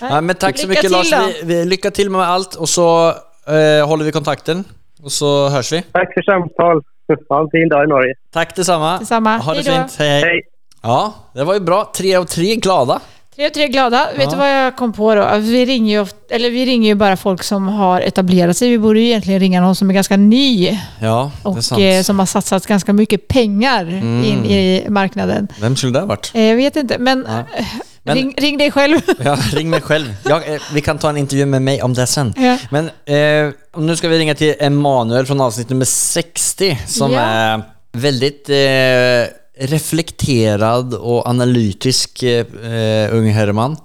Ja, men tack så mycket Lars. Vi, vi, lycka till med allt och så eh, håller vi kontakten. Och så hörs vi.
Tack för samtal. Ha en fin dag i Norge.
Tack detsamma.
Detsamma.
Ha det
Hej då.
fint. Hej, hej.
Hej!
Ja, det var ju bra. Tre av tre glada.
Tre och tre glada. Vet du vad jag kom på då? Vi ringer, ju ofta, eller vi ringer ju bara folk som har etablerat sig. Vi borde ju egentligen ringa någon som är ganska ny
Ja, det är
och
sant. Mm.
eh, som har satsat ganska mycket pengar in i marknaden.
Vem skulle det ha varit?
Eh, Jag vet inte, men,
Ja.
eh,
Men-
ring, ring dig själv. (laughs)
Ja, ring mig själv. Jag, eh, vi kan ta en intervju med mig om det sen.
Ja.
Men nu ska vi ringa till Emanuel från avsnitt nummer 60 som
Ja.
är väldigt reflekterad och analytisk eh, ung herreman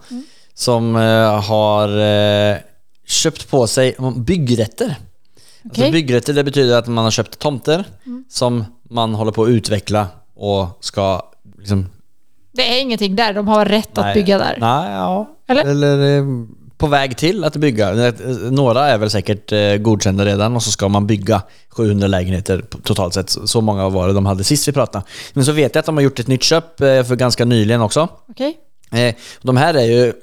som eh, har eh, köpt på sig byggrätter. Alltså
Okej.
byggrätter det betyder att man har köpt tomter som man håller på att utveckla och ska liksom...
Det är ingenting där, de har rätt att
nej,
bygga där.
Nej, ja.
Eller?
Eller eh, på väg till att bygga. Eh, Några är väl säkert eh, godkända redan och så ska man bygga 700 lägenheter totalt sett. Så många var det de hade sist vi pratade. Men så vet jag att de har gjort ett nytt köp eh, för ganska nyligen också. Eh, De här är ju,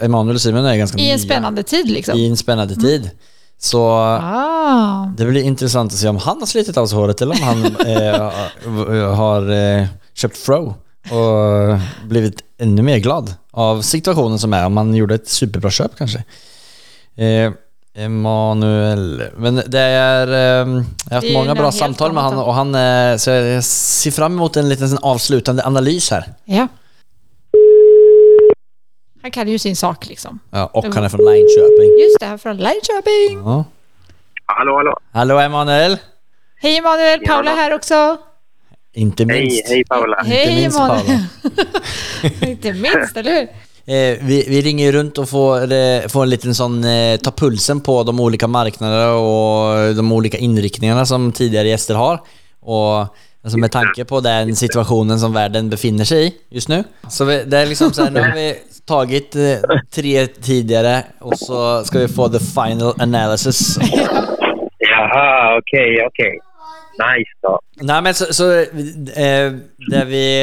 Emanuel och Simon är ganska
I
nya.
en spännande tid liksom.
I en spännande tid. Så
Ah.
det blir intressant att se om han har slitit av sig håret eller om han eh, (laughs) har eh, köpt Fro och blivit ännu mer glad av situationen som är. Om han gjorde ett superbra köp kanske. Eh, Emanuel. Men det är... Eh, jag har haft
Det är
många bra samtal med han
då.
och han... Eh, så jag ser fram emot en liten sån avslutande analys här.
Ja. Han kan ju sin sak liksom.
Ja, och han är från Linköping.
Just det, här från Linköping.
Ja.
Hallå, hallå.
Hallå Emanuel!
Hej Emanuel, Paula här också.
Inte
Hej,
minst.
hej Paula.
Hej
minst
Emanuel. (laughs) Inte minst, eller hur?
Eh, vi, vi ringer runt och får, eh, får en liten sån, eh, ta pulsen på de olika marknaderna och de olika inriktningarna som tidigare gäster har. Och alltså med tanke på den situationen som världen befinner sig i just nu. Så vi, det är liksom så här, nu har vi tagit eh, tre tidigare och så ska vi få the final analysis.
Jaha, okej, okej. Nice då.
Nej men så, så eh, där, vi,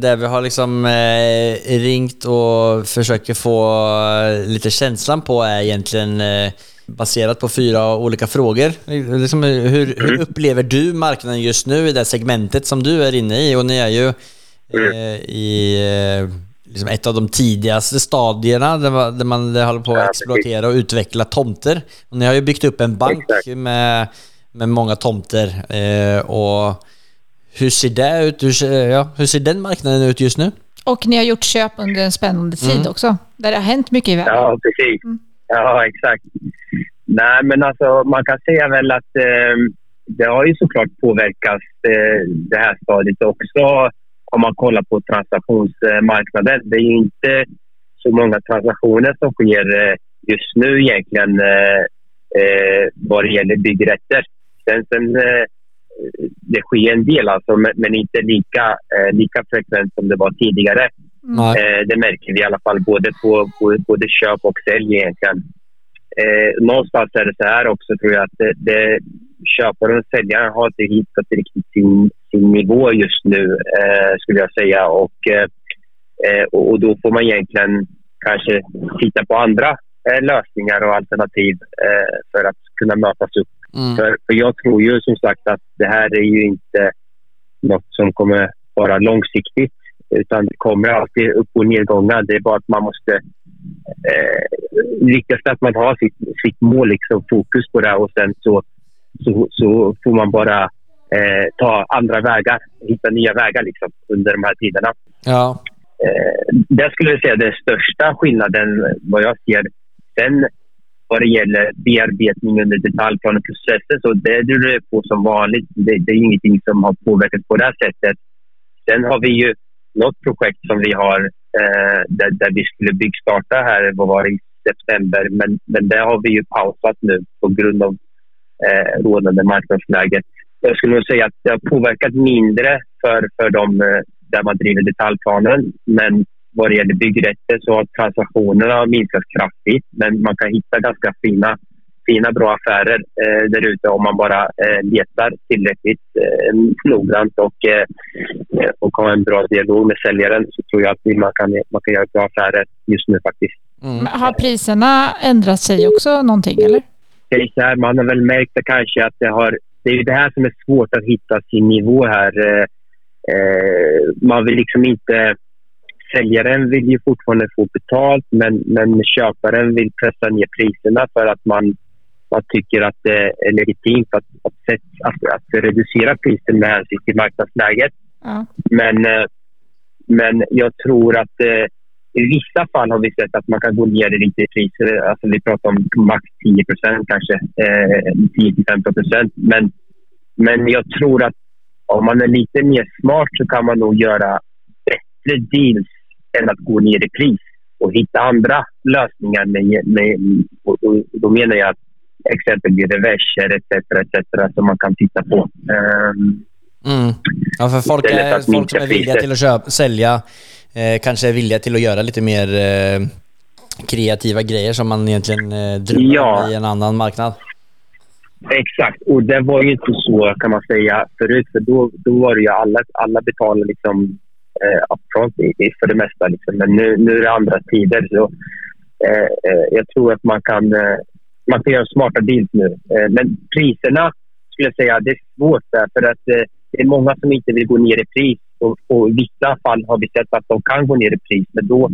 där vi har liksom eh, ringt och försöker få eh, lite känslan på är egentligen eh, baserat på fyra olika frågor. Liksom, hur, hur upplever du marknaden just nu i det segmentet som du är inne i? Och ni är ju eh, i eh, liksom ett av de tidigaste stadierna där man, där man håller på att exploatera och utveckla tomter. Och ni har ju byggt upp en bank med, med många tomter. Eh, och hur ser det ut? Hur ser, ja, hur ser den marknaden ut just nu?
Och ni har gjort köp under en spännande tid också. Där det har hänt mycket i världen.
Ja, precis. Ja, exakt. Nej, men alltså man kan säga väl att eh, det har ju såklart påverkat eh, det här stadiet också om man kollar på transaktionsmarknaden. Det är ju inte så många transaktioner som sker eh, just nu egentligen eh, eh, vad det gäller byggrätter. Sen, sen eh, det sker en del alltså, men, inte lika, eh, lika frekvent som det var tidigare. Eh, det märker vi i alla fall både på, på både köp och sälj egentligen. Eh, någonstans är det så här också tror jag att det, det, köparen och säljaren har inte hittat riktigt sin, sin nivå just nu eh, skulle jag säga. Och, eh, och då får man egentligen kanske titta på andra eh, lösningar och alternativ för att kunna mötas upp.
Mm.
För, för jag tror ju som sagt att det här är ju inte något som kommer vara långsiktigt. Utan det kommer alltid upp och nedgångar. Det är bara att man måste... Eh, är att man har sitt, sitt mål, liksom, fokus på det och sen så, så, så får man bara eh, ta andra vägar, hitta nya vägar liksom, under de här tiderna.
Ja.
Eh, det skulle jag säga är den största skillnaden vad jag ser. Sen vad det gäller bearbetning under detaljplaneprocessen så det rullar det på som vanligt. Det, det är ingenting som har påverkat på det här sättet. Sen har vi ju något projekt som vi har eh, där, där vi skulle byggstarta här, vad var det, i september. Men, men det har vi ju pausat nu på grund av eh, rådande marknadsläget. Jag skulle nog säga att det har påverkat mindre för, för de eh, där man driver detaljplanen. Men vad det gäller byggrätter så har transaktionerna minskat kraftigt. Men man kan hitta ganska fina, fina bra affärer eh, där ute om man bara eh, letar tillräckligt eh, noggrant och, eh, och har en bra dialog med säljaren så tror jag att man kan, man kan göra bra affärer just nu faktiskt.
Mm.
Har priserna ändrat sig också någonting eller?
så här, man har väl märkt det kanske att det har... Det är ju det här som är svårt att hitta sin nivå här. Eh, eh, man vill liksom inte... Säljaren vill ju fortfarande få betalt men, men köparen vill pressa ner priserna för att man, man tycker att det är legitimt att, att, att, att reducera priset med hänsyn till marknadsläget.
Ja.
Men, eh, men jag tror att eh, i vissa fall har vi sett att man kan gå ner lite i priser. Alltså vi pratar om max 10% kanske. Eh, 10-15 men, men jag tror att om man är lite mer smart så kan man nog göra bättre deals än att gå ner i pris och hitta andra lösningar. Med, med, och, då menar jag exempelvis reverser etc. etc. som man kan titta på. Ehm,
Mm. Ja, för folk, är, folk som är villiga till att köpa, sälja eh, kanske är villiga till att göra lite mer eh, kreativa grejer som man egentligen eh, drömmer
Ja.
i en annan marknad.
Exakt, och det var ju inte så kan man säga förut. För då, då var det ju alla, alla betalade liksom eh, upfront i, i, för det mesta. Liksom. Men nu, nu är det andra tider. Så, eh, eh, jag tror att man kan, eh, man kan göra smarta deals nu. Eh, men priserna skulle jag säga, det är svårt där, för att eh, det är många som inte vill gå ner i pris. Och, och I vissa fall har vi sett att de kan gå ner i pris, men då,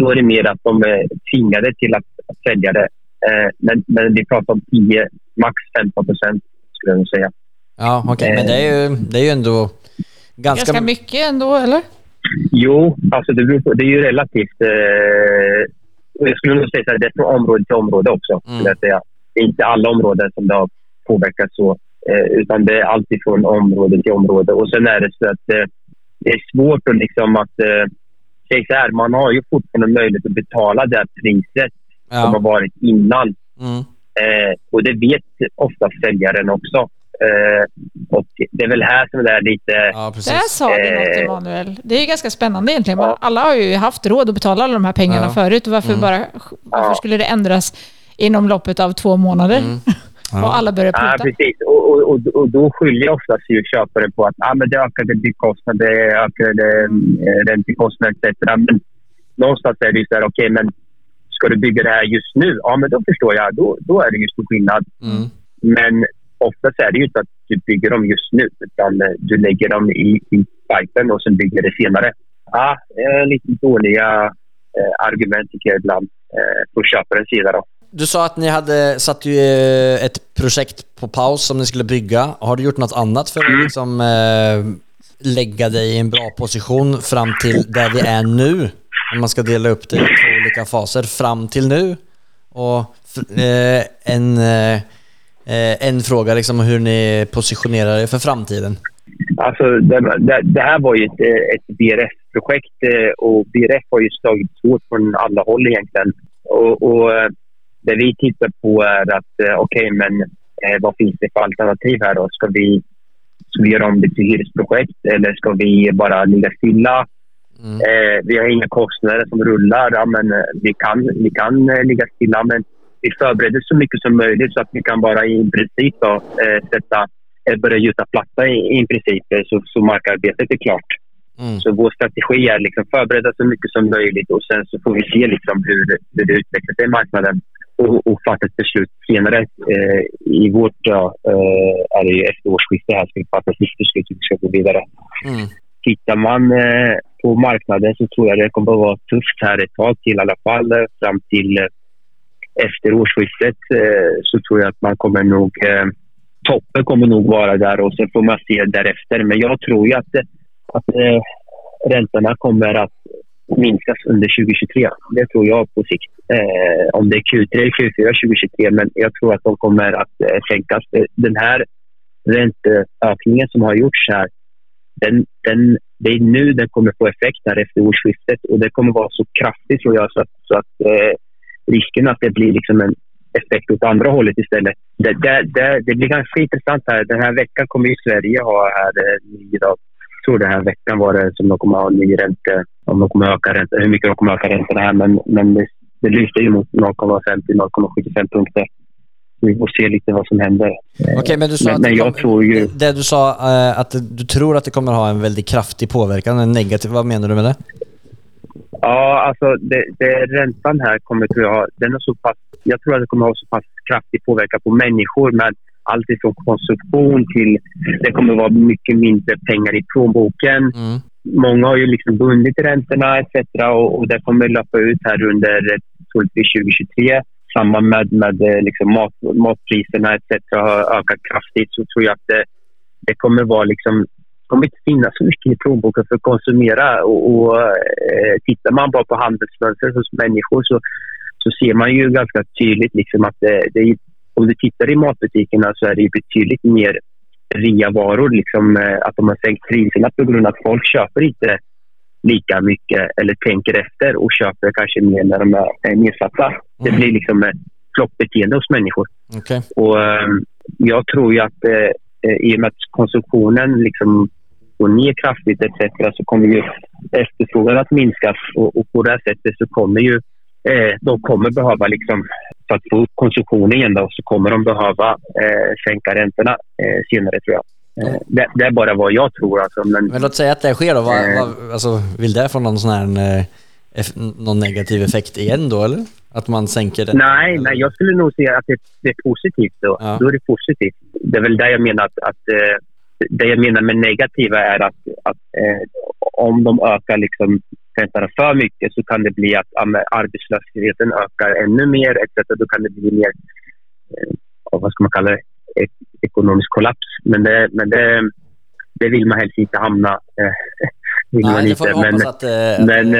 då är det mer att de är tvingade till att, att sälja det. Eh, men, men vi pratar om 10, max 15 procent skulle jag säga.
Ja, okej. Men det är, ju, det är ju ändå ganska...
Ganska mycket ändå, eller?
Jo, alltså det, beror på, det är ju relativt. Eh, jag skulle nog säga att det är från område till område också.
Mm.
Det är inte alla områden som det har påverkats så. Eh, utan det är alltid från område till område. Och sen är det så att eh, det är svårt att liksom att... Eh, så här, man har ju fortfarande möjlighet att betala det priset som har
Ja.
varit innan.
Mm.
Eh, och det vet ofta säljaren också. Eh, och det är väl här som det är lite...
ja, precis.
Där sa du något,
Eh.
Emanuel. Det är ju ganska spännande egentligen. Man, alla har ju haft råd att betala alla de här pengarna
Ja.
förut. Varför,
Mm.
bara, varför skulle det ändras inom loppet av två månader?
Mm. (laughs)
och alla börjar
Ja,
pruta?
precis. Och, och, och, och då skyller oftast ju köparen på att ah, men det ökade byggkostnader, det ökade eh, räntekostnader etc. Men någonstans är det ju så här, okej, men ska du bygga det här just nu? Ja, men då förstår jag. Då, då är det ju stor skillnad.
Mm.
Men oftast är det ju inte att du bygger dem just nu, utan eh, du lägger dem i, i pipen och sen bygger det senare. Ja, eh, lite dåliga eh, argument tycker jag ibland eh, på köparens sida. Då.
Du sa att ni hade satt ju eh, ett projekt på paus som ni skulle bygga. Har du gjort något annat för att liksom, eh, lägga dig i en bra position fram till där vi är nu? Om man ska dela upp det i två olika faser, fram till nu. Och eh, en, eh, en fråga liksom hur ni positionerar er för framtiden.
Alltså, det, det, det här var ju ett, ett BRF-projekt eh, och BRF har ju slagit hårt från alla håll egentligen. Och, och eh, det vi tittar på är att okej, men eh, vad finns det för alternativ här då? Ska vi, ska vi göra om det till hyresprojekt eller ska vi bara ligga stilla?
Mm.
Eh, vi har inga kostnader som rullar. Ja, men, vi kan, vi kan ligga stilla, men vi förbereder så mycket som möjligt så att vi kan bara i princip då, eh, sätta, eh, börja gjuta platta i, i princip eh, så, så markarbetet är klart.
Mm.
Så vår strategi är liksom förbereda så mycket som möjligt och sen så får vi se liksom hur, hur det utvecklar sig i marknaden och, och fatta ett beslut senare. Eh, I vårt ja, eh, är det ju efter årsskiftet här ska vi fatta ett nytt beslut hur vi ska gå vidare
Mm.
tittar man eh, på marknaden så tror jag det kommer att vara tufft här ett tag till i alla fall. eh, Fram till efter årsskiftet eh, så tror jag att man kommer nog... Eh, toppen kommer nog vara där och sen får man se därefter. Men jag tror ju att, att eh, räntorna kommer att minskas under 2023. Det tror jag på sikt. Eh, om det är Q3 eller Q4 2023, men jag tror att de kommer att eh, sänkas. Den här ränteökningen som har gjorts här den, den, det är nu den kommer få effekt här efter årsskiftet och det kommer vara så kraftigt tror jag så att, så att eh, risken att det blir liksom en effekt åt andra hållet istället. Det, det, det, det blir ganska intressant här. Den här veckan kommer ju Sverige ha här eh, ny dag. Jag tror den här veckan var det som de kommer ha ny ränte, om de kommer öka ränta, hur mycket de kommer öka räntorna här men, men det, det lyser ju mot 0,50-0,75 punkter. Vi får se lite vad som händer.
Okej, men du sa
men, men jag
kom-
tror ju...
Det, det du sa, eh, att du tror att det kommer ha en väldigt kraftig påverkan, en negativ, vad menar du med det?
Ja, alltså det, det, räntan här kommer tror jag, den är så pass, jag tror att det kommer ha så pass kraftig påverkan på människor med allt ifrån konsumtion till det kommer vara mycket mindre pengar i plånboken.
Mm.
Många har ju liksom bundit räntorna etc. Och, och det kommer löpa ut här under eh, troligtvis 2023. Samma med, med eh, liksom mat, matpriserna etc. har ökat kraftigt så tror jag att det, det kommer vara liksom kommer inte finnas så mycket i plånboken för att konsumera. Och, och eh, tittar man bara på handelsmönster hos människor så, så ser man ju ganska tydligt liksom att det, det om du tittar i matbutikerna så är det betydligt mer reavaror. Liksom, eh, att de har sänkt priserna på grund av att folk köper inte lika mycket eller tänker efter och köper kanske mer när de är nedsatta. Det blir liksom eh, flockbeteende hos människor.
Okej.
Och eh, jag tror ju att eh, eh, i och med att konsumtionen liksom går ner kraftigt etc. så kommer ju efterfrågan att minskas och, och på det här sättet så kommer ju eh, de kommer behöva liksom för att få upp konsumtionen igen då, så kommer de behöva eh, sänka räntorna eh, senare tror jag. Eh, det, det är bara vad jag tror alltså. Men,
Men låt säga att det sker då. Vad,
Eh.
vad, alltså, vill det få någon sån här eh, någon negativ effekt igen då eller? Att man sänker den?
Nej,
eller?
nej, jag skulle nog säga att det, det är positivt. Då.
Ja.
då är det positivt. Det är väl det jag menar att, att eh, det jag menar med negativa är att, att eh, om de ökar liksom räntorna för mycket så kan det bli att arbetslösheten ökar ännu mer etc. Då kan det bli mer, eh, vad ska man kalla det, ek- ekonomisk kollaps. Men det, men det, det vill man helst inte hamna eh, (laughs) vill man
Nej, det får vi
inte.
hoppas att, eh,
men,
att,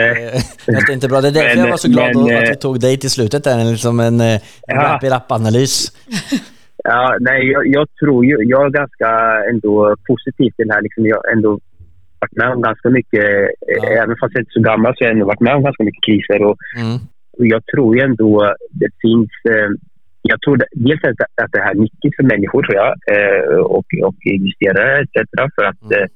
eh, att det inte är bra. Det är därför jag (laughs) var så glad
men,
att
eh,
vi tog dig till slutet där, liksom en, eh, en
Ja.
wrap-it-up-analys. (laughs)
Ja, nej, jag, jag tror ju... Jag är ganska ändå positiv till det här. Liksom, jag har ändå varit med om ganska mycket...
Ja.
eh, Även fast jag inte är så gammal så har jag ändå varit med om ganska mycket kriser. Och,
Mm.
och jag tror ju ändå det finns... Eh, jag tror det, dels att, att det här är nyttigt för människor, tror jag, eh, och, och investerare etc. För att
Mm.
eh,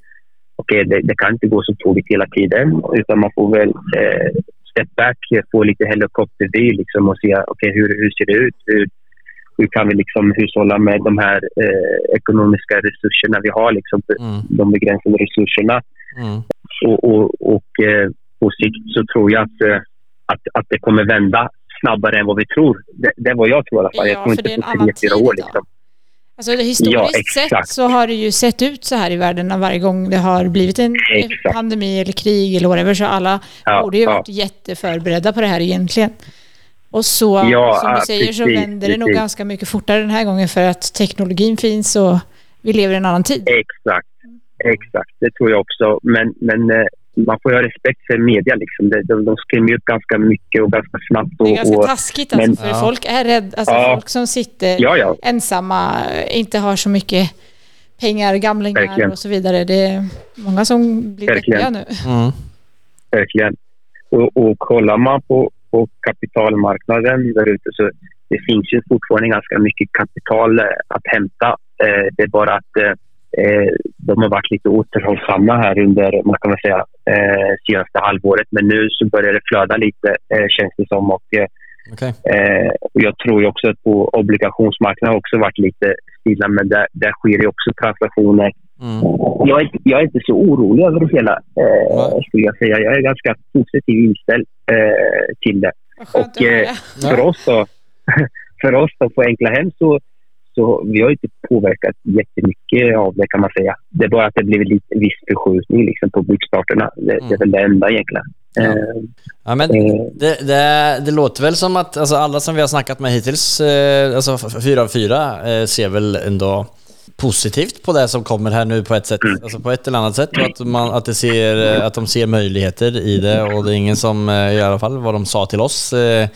okej, det, det kan inte gå så tåligt hela tiden. Utan man får väl eh, step back, få lite helikoptervy liksom, och se okej, hur, hur ser det ut? Hur, hur kan vi liksom hushålla med de här eh, ekonomiska resurserna vi har, liksom,
Mm.
de begränsade resurserna.
Mm.
Och, och, och eh, på sikt så tror jag att, eh, att, att det kommer vända snabbare än vad vi tror. Det, det är vad jag tror i alla fall.
Ja,
jag tror
för det är
inte
en annan tid
år. Liksom.
Alltså historiskt
Ja,
sett så har det ju sett ut så här i världen varje gång det har blivit en
Exakt.
pandemi eller krig eller whatever så alla
Ja,
borde ju
ja.
varit jätteförberedda på det här egentligen. Och så,
Ja,
som du säger, så
precis,
vänder det nog
precis.
ganska mycket fortare den här gången för att teknologin finns och vi lever i en annan tid.
Exakt. Exakt, det tror jag också. Men, men eh, man får ju ha respekt för media. Liksom. De, de, de skrämmer upp ganska mycket och ganska snabbt. Och,
Det är ganska
och,
taskigt alltså,
men-
för
Ja.
folk är rädda. Alltså
Ja.
folk som sitter
ja, ja.
ensamma, inte har så mycket pengar, gamlingar
Verkligen.
och så vidare. Det är många som blir deppiga nu.
Mm.
verkligen. Och, och kollar man på, på kapitalmarknaden där ute så det finns ju fortfarande ganska mycket kapital eh, att hämta. Eh, det är bara att eh, de har varit lite återhållsamma här under, man kan säga, senaste halvåret. Men nu så börjar det flöda lite, känns det som. Och. Eh, och jag tror också att på obligationsmarknaden har också varit lite stilla, men där, där sker ju också transaktioner.
Mm.
Jag är, inte- jag är inte så orolig över det hela, eh, skulle jag säga. Jag är ganska positiv inställd eh, till det. Och, eh, För oss då, (laughs) för oss då på Enkla Hem så, så vi har inte påverkat jättemycket av det kan man säga. Det är bara att det blivit lite viss förskjutning liksom, på byggstarterna. Det, det är väl det enda egentligen.
Ja.
Eh,
Ja, men
eh,
det, det, det låter väl som att alltså, alla som vi har snackat med hittills, eh, alltså fyra av fyra, eh, ser väl ändå positivt på det som kommer här nu på ett sätt, alltså på ett eller annat sätt och att, man, att, det ser, eh, att de ser möjligheter i det och det är ingen som, eh, i alla fall vad de sa till oss, eh,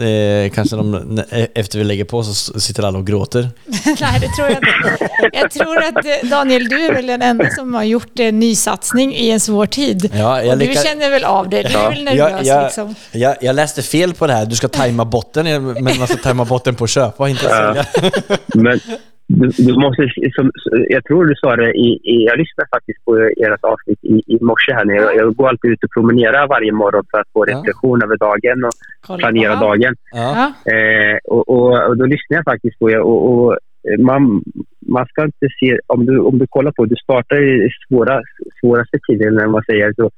eh, kanske de, n- efter vi lägger på så sitter alla och gråter. (laughs)
Nej, det tror jag inte. Jag tror att Daniel, du är väl den enda som har gjort en nysatsning i en svår tid.
Ja, jag
och du känner väl av det? Du är
Ja.
väl nervös
jag,
liksom?
jag, jag läste fel på det här, du ska tajma botten, men man ska tajma botten på att köpa, inte
Ja.
sälja.
Men du, du måste, som, jag tror du sa det, i, i, jag lyssnade faktiskt på ert avsnitt i, i morse här. Jag, jag går alltid ut och promenerar varje morgon för att få
Ja.
reflektion över dagen och
Kolla.
planera
Ja.
dagen.
Ja.
Ja.
Eh, och, och, och då lyssnar jag faktiskt på er och, och eh, man, man ska inte se, om du, om du kollar på, du startar i svåra, svåraste tiden när man säger så.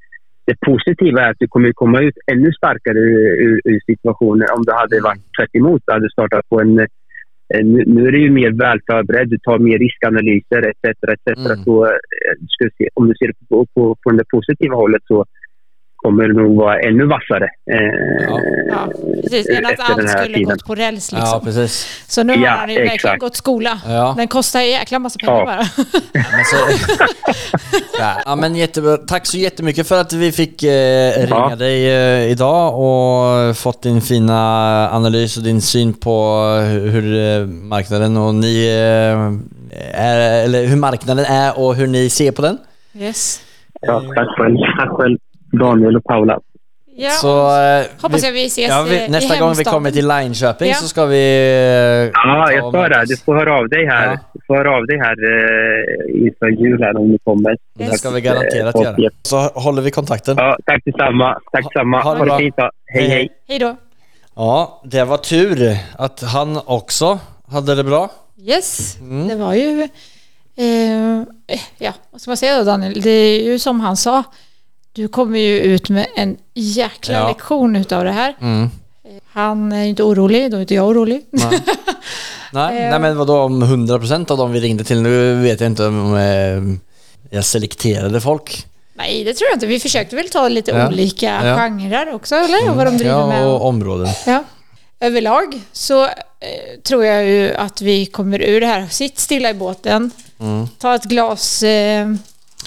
Det positiva är att du kommer komma ut ännu starkare ur, ur, ur situationen om du hade varit tvärt emot. Du hade startat på en nu, nu är du ju mer välförberedd, du tar mer riskanalyser etc. etc.
Mm.
Så, eh, om du ser på, på, på det positiva hållet så kommer nog vara ännu vassare. Eh,
Ja.
Ja, precis. Än att
efter den
allt skulle
tiden.
gått på räls liksom.
ja, precis.
Så nu har
Ja,
han ju verkligen gått skola.
Ja.
Den kostar en jäkla massa pengar
Ja.
bara.
Men så, (laughs) ja, men jättebra. Tack så jättemycket för att vi fick eh, ringa
Ja.
dig eh, idag och fått din fina analys och din syn på hur, hur eh, marknaden och ni eh, är, eller hur marknaden är och hur ni ser på den.
Yes.
Ja, tack själv. Tack själv, Daniel och Paula.
Ja,
Så, eh,
Hoppas jag vi ses
ja,
eh,
vi,
i
Nästa gång vi kommer till Linköping
Ja.
så ska vi... eh,
Ja, jag sa det. Du får höra av dig här.
Ja.
Du får höra av dig här eh, inför jul här om du kommer.
Det ska vi garanterat
Eh,
göra. Så håller vi kontakten.
Ja, tack detsamma. Tack detsamma.
ha
Ha det fint då. Hej, hej.
Hej då.
Ja, det var tur att han också hade det bra.
Yes,
Mm.
det var ju... Eh, ja, vad ska man säga då Daniel? Det är ju som han sa. Du kommer ju ut med en jäkla
Ja.
lektion utav det här.
Mm.
Han är inte orolig, då är inte jag orolig.
Nej, (laughs) nej,
Eh.
nej men vadå om 100% av dem vi ringde till, nu vet jag inte om eh, jag selekterade folk.
Nej, det tror jag inte. Vi försökte väl ta lite
Ja.
olika
Ja.
genrer också, eller? Vad de driver
ja,
med.
och områden.
Ja. Överlag så eh, tror jag ju att vi kommer ur det här. Sitt stilla i båten,
Mm.
ta ett glas eh,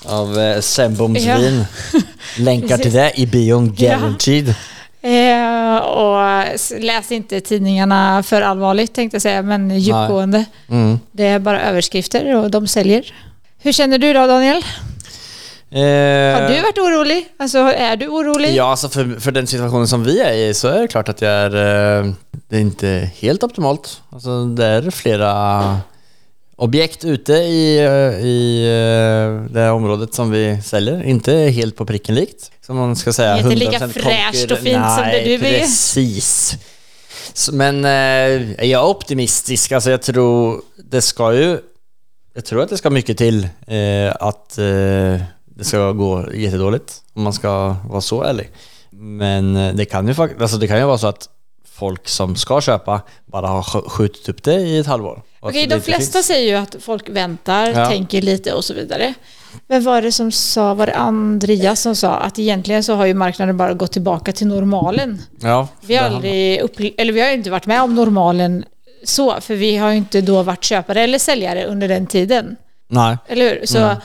Av eh, Semboms
Ja.
vin. (laughs) Länkar till det i bion
Ja.
guaranteed.
eh, och läs inte tidningarna för allvarligt tänkte jag säga, men djupgående.
Mm.
Det är bara överskrifter och de säljer. Hur känner du då Daniel? Har du varit orolig? Alltså är du orolig?
Eh. Ja, alltså för, för den situationen som vi är i så är det klart att jag är... eh, Det är inte helt optimalt. Alltså det är flera objekt ute i, eh, i eh, det området som vi säljer. Inte helt på pricken likt. Som man ska säga.
Inte lika
100%
fräscht och fint som det
Nej,
du är.
precis. Men eh, jag är optimistisk. Alltså jag tror det ska ju... Jag tror att det ska mycket till eh, att eh, det ska gå jättedåligt. Om man ska vara så ärlig. Men eh, det kan ju faktiskt... Alltså det kan ju vara så att folk som ska köpa bara har sk- skjutit upp det i ett halvår.
Okej, de flesta
finns.
säger ju att folk väntar,
Ja.
tänker lite och så vidare. Men var det som sa, var det Andreas som sa att egentligen så har ju marknaden bara gått tillbaka till normalen.
Ja,
Vi har aldrig upple- eller vi har ju inte varit med om normalen så, för vi har ju inte då varit köpare eller säljare under den tiden.
Nej.
Eller hur? Så eh,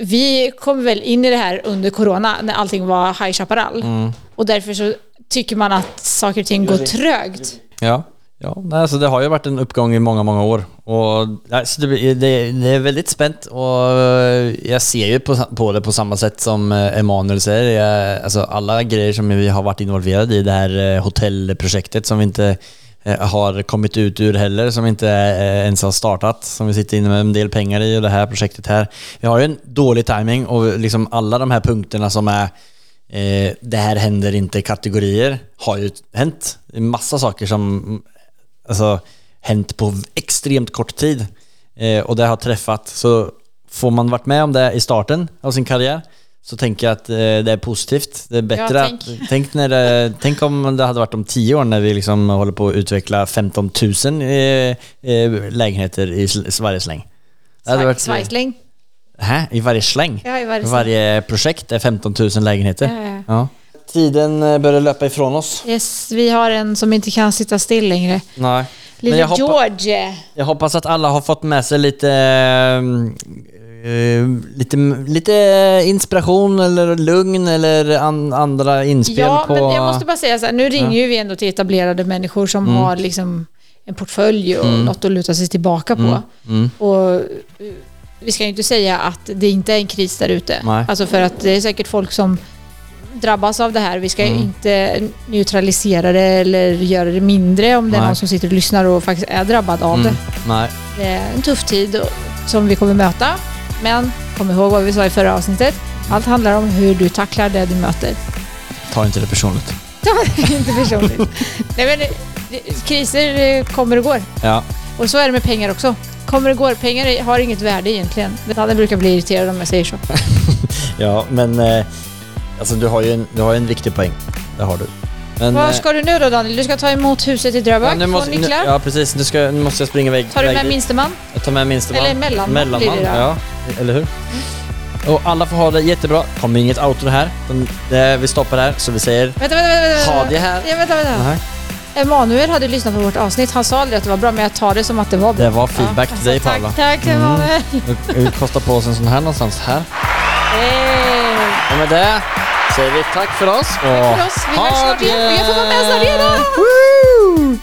vi kom väl in i det här under corona när allting var High Chaparral.
Mm.
Och därför så tycker man att saker och ting går trögt.
Ja, ja nej, alltså det har ju varit en uppgång i många, många år. Och, alltså det, det, det är väldigt spänt och eh, jag ser ju på, på det på samma sätt som eh, Emanuel säger. Jag, alltså alla grejer som vi har varit involverade i, det här eh, hotellprojektet som vi inte har kommit ut ur heller, som inte ens har startat, som vi sitter inne med en del pengar i och det här projektet här. Vi har ju en dålig timing och liksom alla de här punkterna som är Eh, det här händer inte kategorier har ju hänt. Det är massa saker som alltså, hänt på extremt kort tid. Eh, och det har träffat. Så får man varit med om det i starten av sin karriär så tänker jag att eh, det är positivt. Det är bättre
Ja,
att... Tänk, (laughs) när det, tänk om det hade varit om tio år när vi liksom håller på att utveckla 15 000 eh, eh, lägenheter i varje släng.
Svajsling.
Hä? I varje släng?
Ja, i varje släng.
Varje projekt är 15 000 lägenheter.
Ja, ja.
Tiden eh, börjar löpa ifrån oss.
Yes, vi har en som inte kan sitta still längre.
Nej.
Lille
jag, hoppa-
George.
jag hoppas att alla har fått med sig lite, eh, lite, lite inspiration eller lugn eller an, andra inspel
Ja,
på...
men jag måste bara säga så här, nu ringer ju vi ändå till etablerade människor som
Mm.
har liksom en portfölj och något att luta sig tillbaka på.
Mm.
Och eh, vi ska ju inte säga att det inte är en kris där ute. Alltså för att det är säkert folk som drabbas av det här. Vi ska
Mm.
inte neutralisera det eller göra det mindre om det är
Nej.
någon som sitter och lyssnar och faktiskt är drabbad av
Mm.
det.
Nej.
Det är en tuff tid som vi kommer möta. Men kom ihåg vad vi sa i förra avsnittet. Allt handlar om hur du tacklar det du möter.
Ta inte det personligt.
Ta det (laughs) inte personligt. Nej, men, kriser eh, kommer och går.
Ja.
Och så är det med pengar också. Kommer och går. Pengar har inget värde egentligen. Danne brukar bli irriterad om jag säger så. (laughs)
Ja, men eh, alltså du har ju en, du har en viktig poäng. Det har du. Men,
Vad
eh,
ska du nu då Daniel? Du ska ta emot huset i Dröbak
nu
från
måste, nu,
Niklas.
ja, precis. Nu, ska, nu måste jag springa iväg.
Tar du med minsteman?
Jag tar med minsteman.
Eller mellanman
Mellanman,
blir det då.
ja. Eller hur? Och alla får ha det jättebra. kommer inget outro här. det- Vi stoppar här, så vi säger
Vänta, vänta, vänta. vänta.
ha det här.
Ja, vänta, vänta.
Nej,
Emanuel hade lyssnat på vårt avsnitt. Han sa aldrig att det var bra, men jag tar det som att det var bra.
Det var feedback till dig,
tack,
Paula.
Tack,
Mm.
Emanuel.
vi- vi kostar på oss en sån här någonstans här. (laughs)
Hey.
Och med det säger vi tack för oss.
Tack för oss. Vi hörs snart igen. Jag får vara med snart igen.